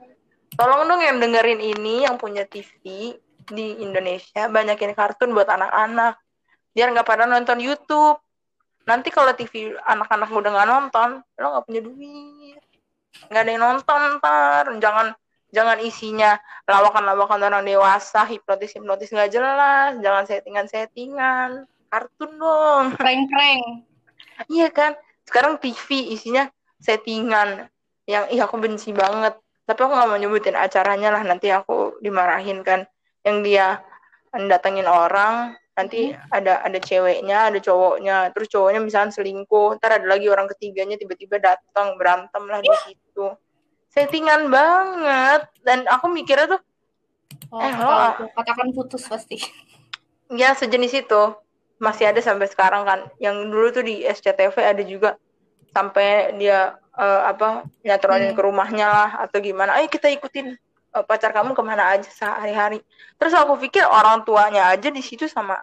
Speaker 1: tolong dong yang dengerin ini yang punya TV di Indonesia banyakin kartun buat anak-anak. Biar nggak pada nonton YouTube. Nanti kalau TV anak-anak udah nggak nonton lo nggak punya duit. Nggak ada yang nonton ntar. Jangan jangan isinya lawakan-lawakan orang dewasa hipnotis hipnotis nggak jelas. Jangan settingan settingan kartun dong.
Speaker 2: Prank-prank.
Speaker 1: Iya kan? Sekarang TV isinya settingan. Yang ih aku benci banget. Tapi aku nggak mau nyebutin acaranya lah nanti aku dimarahin kan. Yang dia datengin orang, nanti ada ada ceweknya, ada cowoknya, terus cowoknya misalnya selingkuh, ntar ada lagi orang ketiganya tiba-tiba datang berantem lah di situ. Settingan banget. Dan aku mikirnya tuh
Speaker 2: oh,
Speaker 1: Eh, lo-
Speaker 2: katakan putus pasti.
Speaker 1: Ya sejenis itu. Masih ada sampai sekarang kan. Yang dulu tuh di SCTV ada juga. Sampai dia eh, apa nyatronin
Speaker 2: Hmm.
Speaker 1: ke rumahnya lah atau gimana. Ayo kita ikutin eh, pacar kamu ke mana aja sehari-hari. Terus aku pikir orang tuanya aja di situ sama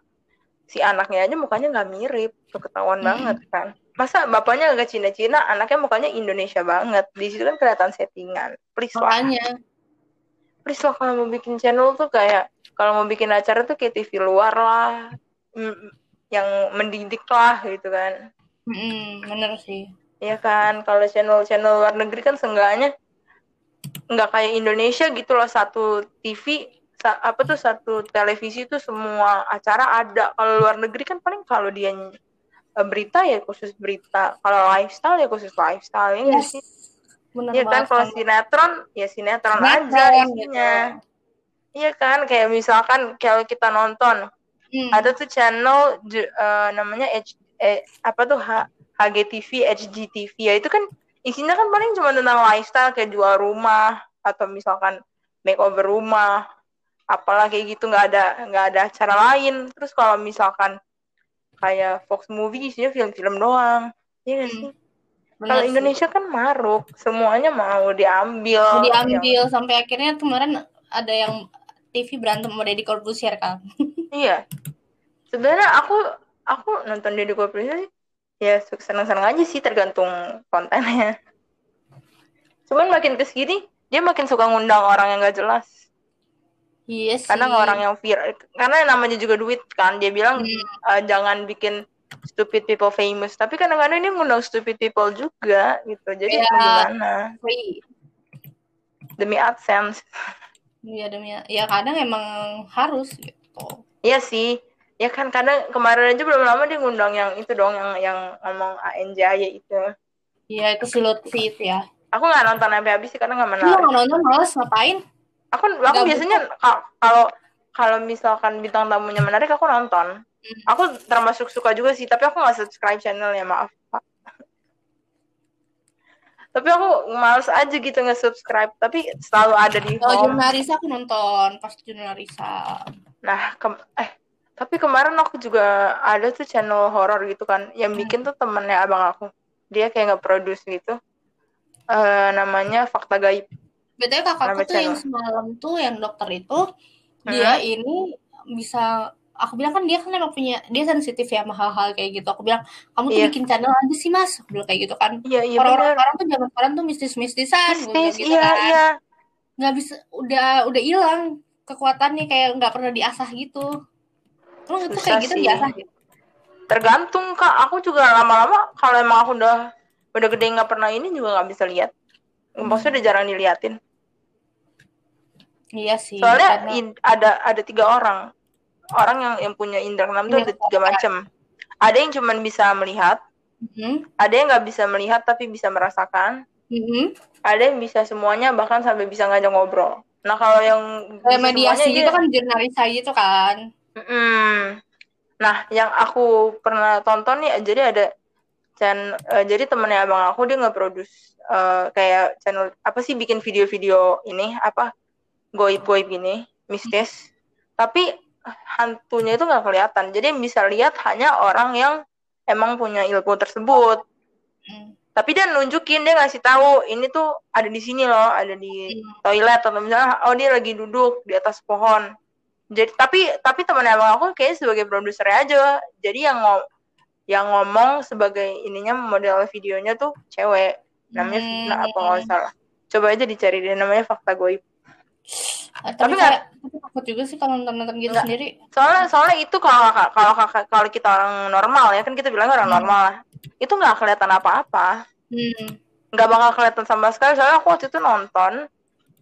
Speaker 1: si anaknya aja mukanya nggak mirip. Tuh ketahuan
Speaker 2: Hmm.
Speaker 1: banget kan. Masa bapaknya agak Cina-Cina anaknya mukanya Indonesia banget. Di situ kan kelihatan settingan. Please
Speaker 2: makanya.
Speaker 1: Please lah kalau mau bikin channel tuh kayak kalau mau bikin acara tuh kayak TV luar lah. Mm, yang mendidik lah gitu kan.
Speaker 2: Mm-mm, bener sih
Speaker 1: ya kan kalau channel-channel luar negeri kan seenggaknya nggak kayak Indonesia gitu loh satu TV sa- apa tuh satu televisi tuh semua acara ada. Kalau luar negeri kan paling kalau dia eh, berita ya khusus berita. Kalau lifestyle ya khusus lifestyle ya
Speaker 2: yes.
Speaker 1: sih.
Speaker 2: Bener
Speaker 1: Iya kan kalau sinetron ya sinetron, aja
Speaker 2: Sinetron,
Speaker 1: isinya. Iya kan kayak misalkan kalau kita nonton
Speaker 2: Hmm.
Speaker 1: ada tuh channel eh, namanya H, eh, apa tuh H, HGTV, HGTV ya itu kan isinya kan paling cuma tentang lifestyle kayak jual rumah atau misalkan makeover rumah apalah kayak gitu. Nggak ada nggak ada acara lain. Terus kalau misalkan kayak Fox Movie isinya film-film doang. Nggak
Speaker 2: Hmm.
Speaker 1: kalau. Indonesia kan maruk. Semuanya mau diambil.
Speaker 2: Mau diambil. Sampai akhirnya kemarin ada yang TV berantem sama Deddy Corbuzier kan
Speaker 1: Iya. Sebenarnya aku aku nonton Deddy Corbuzier sih ya seneng-seneng aja sih tergantung kontennya. Cuman makin ke sini dia makin suka ngundang orang yang gak jelas.
Speaker 2: iya sih
Speaker 1: Karena orang yang viral, karena namanya juga duit kan. Dia bilang
Speaker 2: Hmm.
Speaker 1: "Eh, jangan bikin stupid people famous. Tapi kadang-kadang dia ngundang stupid people juga gitu. Jadi mau gimana? Demi AdSense.
Speaker 2: Iya demi ya kadang emang harus gitu.
Speaker 1: Iya sih. Ya kan kadang kemarin aja belum lama dia ngundang yang itu dong yang yang ngomong ANJY itu.
Speaker 2: Iya itu si Lutfi itu ya.
Speaker 1: Aku nggak nonton sampai habis sih karena nggak menarik.
Speaker 2: nggak nonton males ngapain?
Speaker 1: Aku aku
Speaker 2: Nggak
Speaker 1: biasanya ka- kalau kalau misalkan bintang tamunya menarik aku nonton.
Speaker 2: Hmm.
Speaker 1: Aku termasuk suka juga sih, tapi aku nggak subscribe channelnya maaf. Pak. tapi aku males aja gitu nge-subscribe tapi selalu ada di
Speaker 2: Kalau Junarisa aku nonton pas Junarisa.
Speaker 1: nah kem eh tapi kemarin aku juga ada tuh channel horor gitu kan yang bikin tuh temennya abang aku dia kayak nge-produce gitu eh namanya fakta gaib
Speaker 2: Betulnya kakakku
Speaker 1: Nama
Speaker 2: tuh yang semalam tuh yang dokter itu dia ini bisa aku bilang kan dia kan emang punya dia sensitif ya sama hal-hal kayak gitu. Aku bilang kamu tuh
Speaker 1: Iya.
Speaker 2: bikin channel aja sih mas. Aku bilang kayak gitu kan.
Speaker 1: iya iya
Speaker 2: Orang-orang sekarang tuh zaman sekarang tuh mistis-mistisan
Speaker 1: mistis
Speaker 2: gitu
Speaker 1: iya
Speaker 2: kan.
Speaker 1: iya
Speaker 2: Nggak bisa udah udah hilang kekuatannya kayak nggak pernah diasah gitu. Terus itu kayak gitu
Speaker 1: sih.
Speaker 2: diasah gitu.
Speaker 1: tergantung kak aku juga lama-lama kalau emang aku udah udah gede nggak pernah ini juga nggak bisa lihat maksudnya udah jarang diliatin
Speaker 2: Iya sih.
Speaker 1: soalnya
Speaker 2: karena-
Speaker 1: in- ada ada tiga orang orang yang yang punya indra keenam tuh
Speaker 2: Iya,
Speaker 1: ada tiga macam ada yang cuman bisa melihat
Speaker 2: Mhm.
Speaker 1: ada yang nggak bisa melihat tapi bisa merasakan
Speaker 2: Mhm.
Speaker 1: ada yang bisa semuanya bahkan sampai bisa ngajak ngobrol nah kalau yang
Speaker 2: Kayak mediasi gitu
Speaker 1: dia-
Speaker 2: kan jurnalisa gitu kan.
Speaker 1: Mm-mm. Nah, yang aku pernah tonton nih, jadi ada channel, eh, jadi temennya abang aku dia nge-produce eh, kayak channel apa sih bikin video-video ini apa goib-goib ini, mistis. Tapi hantunya itu nggak kelihatan. Jadi yang bisa lihat hanya orang yang emang punya ilmu tersebut.
Speaker 2: Hmm.
Speaker 1: Tapi dia nunjukin, dia ngasih tahu ini tuh ada di sini loh, ada di
Speaker 2: Hmm.
Speaker 1: toilet atau misalnya oh dia lagi duduk di atas pohon jadi tapi tapi teman abang aku kayak sebagai produser aja. Jadi yang ngom yang ngomong sebagai ininya model videonya tuh cewek. Namanya
Speaker 2: Hmm.
Speaker 1: Fitna apa nggak salah. Coba aja dicari deh namanya fakta goib.
Speaker 2: Eh,
Speaker 1: Tapi
Speaker 2: tapi aku takut juga sih kalau nonton-nonton gitu sendiri.
Speaker 1: soalnya soalnya itu kalau kalau kalau kita orang normal ya kan kita bilang orang
Speaker 2: Hmm.
Speaker 1: normal. Lah itu nggak kelihatan apa-apa.
Speaker 2: Hmm.
Speaker 1: nggak bakal kelihatan sama sekali. Soalnya aku waktu itu nonton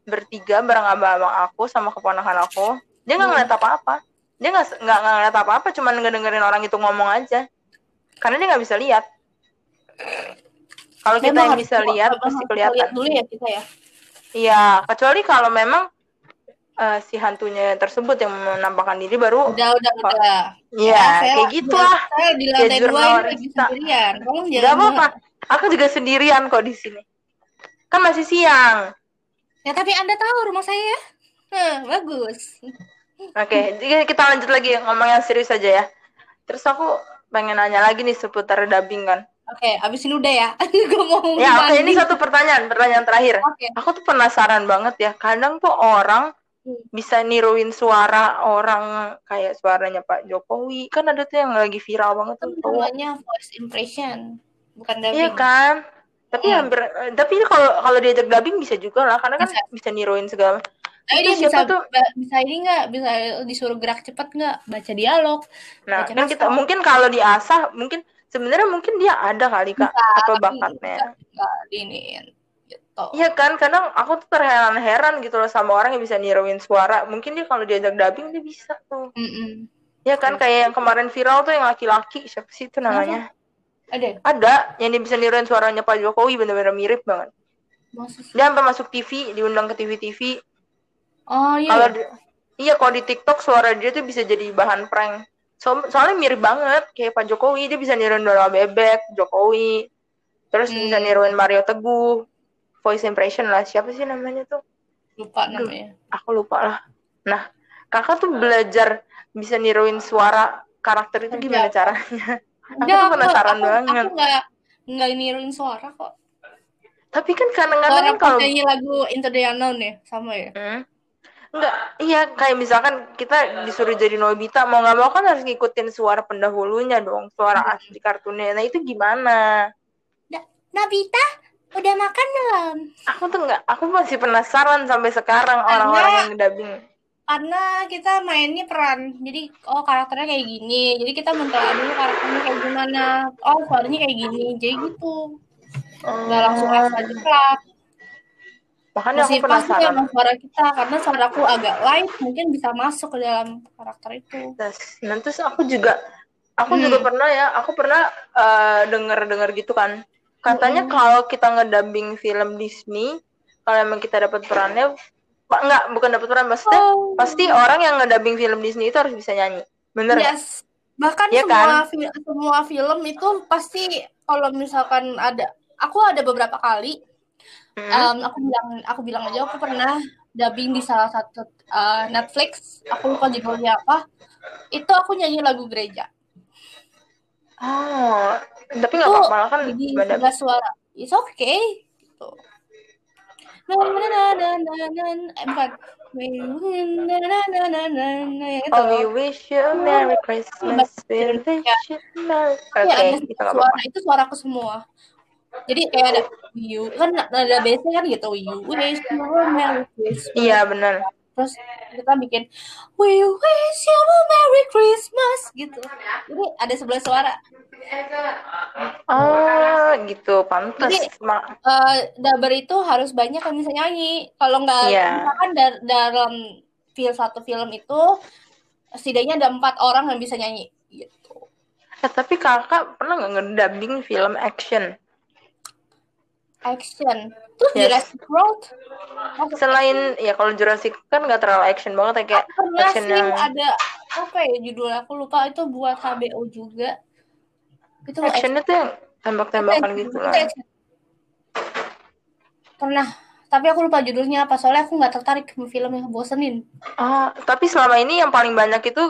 Speaker 1: bertiga bareng abang-abang aku sama keponakan aku dia nggak
Speaker 2: Hmm.
Speaker 1: ngeliat apa-apa dia nggak nggak ngeliat apa-apa cuman ngedengerin orang itu ngomong aja karena dia nggak bisa lihat kalau kita yang bisa lihat pasti kelihatan
Speaker 2: lihat dulu ya kita ya.
Speaker 1: iya kecuali kalau memang eh, si hantunya tersebut yang menampakkan diri baru
Speaker 2: Udah, udah,
Speaker 1: Pak.
Speaker 2: udah.
Speaker 1: Iya,
Speaker 2: saya-
Speaker 1: kayak gitu lah.
Speaker 2: Saya di lantai
Speaker 1: Kayak
Speaker 2: dua lagi sendirian. Tolong
Speaker 1: Gak apa-apa. Aku juga sendirian kok di sini. Kan masih siang.
Speaker 2: Ya tapi anda tahu rumah saya. Heh, bagus.
Speaker 1: Oke, jadi kita lanjut lagi ngomong yang serius aja ya. Terus aku pengen nanya lagi nih seputar dubbing kan.
Speaker 2: Oke, abis ini udah ya. Gue mau
Speaker 1: Ya, oke
Speaker 2: mandi.
Speaker 1: ini satu pertanyaan, pertanyaan terakhir.
Speaker 2: Oke.
Speaker 1: Aku tuh penasaran banget ya. Kadang tuh orang
Speaker 2: Hmm.
Speaker 1: bisa niruin suara orang kayak suaranya Pak Jokowi. Kan ada tuh yang lagi viral banget tuh.
Speaker 2: Namanya voice impression, bukan dubbing.
Speaker 1: Iya kan? Tapi
Speaker 2: Hmm.
Speaker 1: hampir tapi kalau kalau diajak dubbing bisa juga lah karena kan
Speaker 2: Bisa.
Speaker 1: bisa niruin segala.
Speaker 2: Tapi
Speaker 1: Itu
Speaker 2: dia bisa
Speaker 1: siapa tuh?
Speaker 2: bisa ini nggak? Bisa disuruh gerak cepat nggak? Baca dialog.
Speaker 1: Nah,
Speaker 2: Baca
Speaker 1: kan kita mungkin kalau diasah mungkin sebenarnya mungkin dia ada kali Kak
Speaker 2: Bisa,
Speaker 1: apa bakatnya.
Speaker 2: diiniin gitu.
Speaker 1: Iya kan, kadang aku tuh terheran-heran gitu loh sama orang yang bisa niruin suara. Mungkin dia kalau diajak dubbing dia bisa tuh.
Speaker 2: Mm-mm.
Speaker 1: Iya kan, kayak yang kemarin viral tuh yang laki-laki siapa sih itu namanya?
Speaker 2: Ada.
Speaker 1: Ada yang dia bisa niruin suaranya Pak Jokowi bener-bener mirip banget.
Speaker 2: Sih?
Speaker 1: Dia sampai masuk TV, diundang ke TV-TV.
Speaker 2: Oh iya.
Speaker 1: Kalau di- iya kalau di TikTok suara dia tuh bisa jadi bahan prank. So- soalnya mirip banget kayak Pak Jokowi, dia bisa niruin Dola Bebek, Jokowi. Terus
Speaker 2: Hmm.
Speaker 1: bisa niruin Mario Teguh. Voice impression lah, siapa sih namanya tuh?
Speaker 2: lupa namanya.
Speaker 1: aku lupa lah. Nah, kakak tuh belajar bisa niruin suara karakter itu gimana caranya? Aku tuh penasaran
Speaker 2: aku,
Speaker 1: banget.
Speaker 2: Aku nggak nggak niruin suara kok.
Speaker 1: Tapi kan kadang-kadang kan kalau
Speaker 2: penyanyi lagu Into the Unknown ya, sama ya.
Speaker 1: Hmm. Enggak, iya kayak misalkan kita disuruh jadi Nobita, mau nggak mau kan harus ngikutin suara pendahulunya dong, suara
Speaker 2: Hmm.
Speaker 1: asli kartunnya. Nah itu gimana?
Speaker 2: Nabita, udah makan belum?
Speaker 1: Aku tuh nggak, aku masih penasaran sampai sekarang orang-orang yang dubbing.
Speaker 2: Karena kita mainnya peran, jadi oh karakternya kayak gini, jadi kita mentelah dulu karakternya kayak gimana. Oh suaranya kayak gini, jadi gitu. Nggak langsung asal jeplak.
Speaker 1: Makanya aku
Speaker 2: Masih
Speaker 1: penasaran.
Speaker 2: sama suara kita, karena suaraku agak light, mungkin bisa masuk ke dalam karakter itu.
Speaker 1: Terus, nah, terus aku juga, aku
Speaker 2: Hmm.
Speaker 1: juga pernah ya, aku pernah eh, denger-denger gitu kan. Katanya
Speaker 2: Hmm.
Speaker 1: kalau kita ngedubbing film Disney, kalau emang kita dapat perannya, Pak enggak, bukan dapat peran, maksudnya
Speaker 2: Oh.
Speaker 1: pasti orang yang ngedubbing film Disney itu harus bisa nyanyi. Bener?
Speaker 2: Yes. Bahkan
Speaker 1: Iya
Speaker 2: semua
Speaker 1: kan?
Speaker 2: fi- semua film itu pasti kalau misalkan ada aku ada beberapa kali um, aku bilang aku bilang aja aku pernah dubbing di salah satu uh, Netflix. Aku lupa judulnya apa. Itu aku nyanyi lagu gereja.
Speaker 1: Oh tapi nggak apa-apa malah kan
Speaker 2: jadi nggak suara. It's okay gitu. Na na na na na na eh, bukan na. Na na na na na ya itu
Speaker 1: Oh, we wish you a Merry Christmas. We wish you a Merry... Oke,
Speaker 2: Iya, ada
Speaker 1: itu
Speaker 2: suara itu suaraku semua jadi kayak ada you kan ada base kan gitu you wish you a merry christmas
Speaker 1: Iya, benar.
Speaker 2: terus kita bikin we wish you a merry christmas gitu jadi ada sebelah suara
Speaker 1: Oh, gitu. Pantes.
Speaker 2: Jadi-
Speaker 1: Ma-
Speaker 2: Eh dabar itu harus banyak yang bisa nyanyi kalau nggak
Speaker 1: Iya.
Speaker 2: misalkan dar- dalam film satu film itu setidaknya ada empat orang yang bisa nyanyi gitu
Speaker 1: Eh, tapi kakak pernah nggak ngedubbing film action?
Speaker 2: Action terus
Speaker 1: Yes.
Speaker 2: Jurassic World Masuk
Speaker 1: Selain, ya kalau Jurassic kan nggak terlalu action banget ya, kayak
Speaker 2: pernah
Speaker 1: action
Speaker 2: sih
Speaker 1: yang...
Speaker 2: ada apa ya judulnya aku lupa itu buat HBO juga itu
Speaker 1: Actionnya tuh yang tembak-tembakan
Speaker 2: action.
Speaker 1: gitu
Speaker 2: Itu
Speaker 1: lah.
Speaker 2: action. pernah tapi aku lupa judulnya apa soalnya aku nggak tertarik sama film yang bosenin
Speaker 1: Ah, tapi selama ini yang paling banyak itu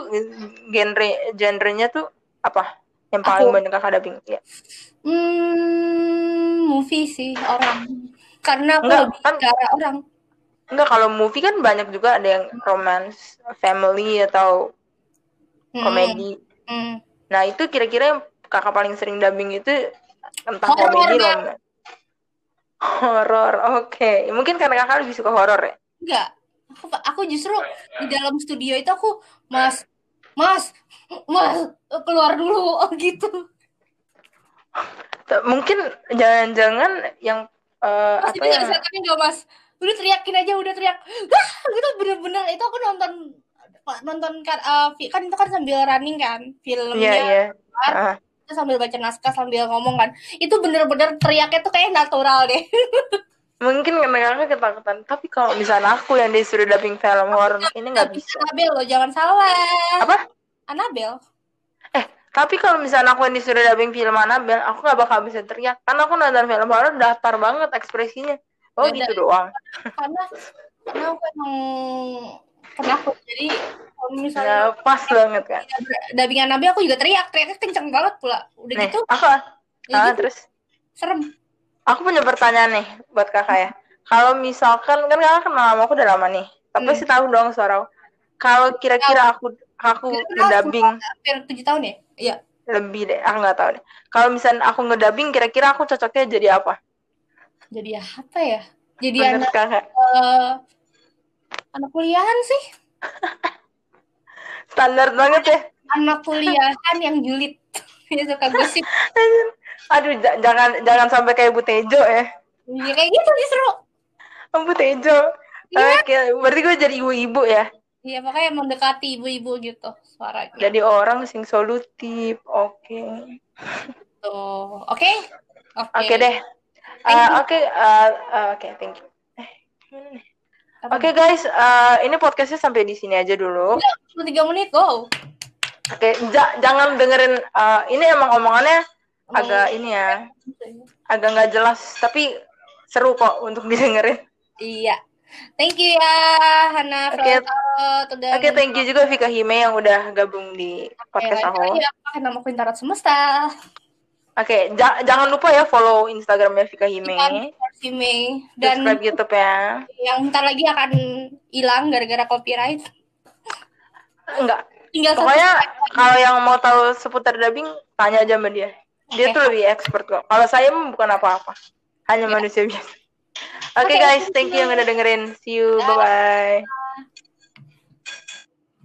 Speaker 1: genre genrenya tuh apa? Yang paling
Speaker 2: Aku.
Speaker 1: banyak kakak dubbing? Ya.
Speaker 2: hmm movie sih orang karena aku
Speaker 1: Enggak,
Speaker 2: lebih
Speaker 1: kan-
Speaker 2: ke arah orang
Speaker 1: Enggak, kalau movie kan banyak juga ada yang romance, family atau
Speaker 2: Hmm,
Speaker 1: komedi.
Speaker 2: hmm.
Speaker 1: Nah, itu kira-kira yang kakak paling sering dubbing itu entah
Speaker 2: Horor,
Speaker 1: komedi, romance. Horor, oke. Mungkin karena kakak lebih suka horor ya?
Speaker 2: enggak aku aku justru di dalam studio itu aku mas mas mas keluar dulu. Oh gitu.
Speaker 1: Mungkin jangan-jangan yang eh,
Speaker 2: mas
Speaker 1: apa ya?
Speaker 2: setannya nggak mas? Udah teriakin aja udah teriak. Wah, gitu bener-bener. Itu aku nonton nonton kan fi- kan itu kan sambil running kan filmnya.
Speaker 1: Iya, iya. Ah.
Speaker 2: Terus sambil baca naskah sambil ngomong kan. Itu bener-bener teriaknya tuh kayak natural deh
Speaker 1: Mungkin kakak ketakutan. Tapi kalau misalnya aku yang disuruh dubbing film horor, ini nggak bisa.
Speaker 2: Anabel loh jangan salah
Speaker 1: Apa?
Speaker 2: Anabel
Speaker 1: Eh, tapi kalau misalnya aku yang disuruh dubbing film Annabelle, aku nggak bakal bisa teriak. Karena aku nonton film horor datar banget ekspresinya. Oh
Speaker 2: Beda.
Speaker 1: gitu doang.
Speaker 2: karena karena aku emang penakut jadi kalau misalnya
Speaker 1: Ya, pas banget kan.
Speaker 2: dubbing Anabel aku juga teriak teriaknya kenceng banget pula udah
Speaker 1: Nih,
Speaker 2: gitu
Speaker 1: aku, ah,
Speaker 2: gitu
Speaker 1: terus
Speaker 2: serem
Speaker 1: aku punya pertanyaan nih buat kakak ya. Kalau misalkan kan kakak kenal sama aku udah lama nih, tapi
Speaker 2: Hmm.
Speaker 1: pasti tahu dong suara. Kalau kira-kira aku aku
Speaker 2: Kenal
Speaker 1: ngedubbing
Speaker 2: hampir tujuh tahun ya iya
Speaker 1: lebih deh, aku nggak tahu deh. Kalau misalnya aku ngedubbing, kira-kira aku cocoknya jadi apa?
Speaker 2: jadi apa ya jadi
Speaker 1: Menurut
Speaker 2: anak
Speaker 1: kakak,
Speaker 2: eh, anak kuliahan sih
Speaker 1: standar banget ya.
Speaker 2: anak kuliahan yang julid ya suka gosip
Speaker 1: Aduh, jangan jangan sampai kayak Bu Tejo ya.
Speaker 2: ya kayak gitu justru
Speaker 1: Bu Tejo.
Speaker 2: Iya.
Speaker 1: Oke, berarti gue jadi ibu-ibu ya.
Speaker 2: Iya makanya mendekati ibu-ibu gitu suaranya
Speaker 1: Jadi orang sing solutif. Oke.
Speaker 2: tuh oke oke
Speaker 1: Oke deh.
Speaker 2: Thank
Speaker 1: Uh,
Speaker 2: you.
Speaker 1: Oke, uh, uh, oke, thank you. Eh, Oke guys, uh, ini podcastnya sampai di sini aja dulu.
Speaker 2: Cuma tiga menit go
Speaker 1: Oke, ja- jangan dengerin. uh, ini emang omongannya agak ini ya, agak nggak jelas, tapi seru kok untuk didengerin.
Speaker 2: Iya. Thank you ya Hana
Speaker 1: Oke.
Speaker 2: Udah
Speaker 1: Oke, thank you juga Vika Hime yang udah gabung di podcast aku.
Speaker 2: Iya, nama Quintarat Semesta.
Speaker 1: Oke, ja- jangan lupa ya follow Instagramnya Vika Hime,
Speaker 2: Sime dan
Speaker 1: subscribe YouTube ya.
Speaker 2: yang bentar lagi akan hilang gara-gara copyright.
Speaker 1: Enggak,
Speaker 2: Tinggal
Speaker 1: pokoknya kalau yang mau tahu seputar dubbing tanya aja sama dia. Dia
Speaker 2: Oke.
Speaker 1: tuh lebih expert kok. Kalau saya mah bukan apa-apa, hanya manusia biasa. Oke
Speaker 2: Oke,
Speaker 1: guys,
Speaker 2: thank
Speaker 1: thank you yang udah dengerin. See you, bye bye.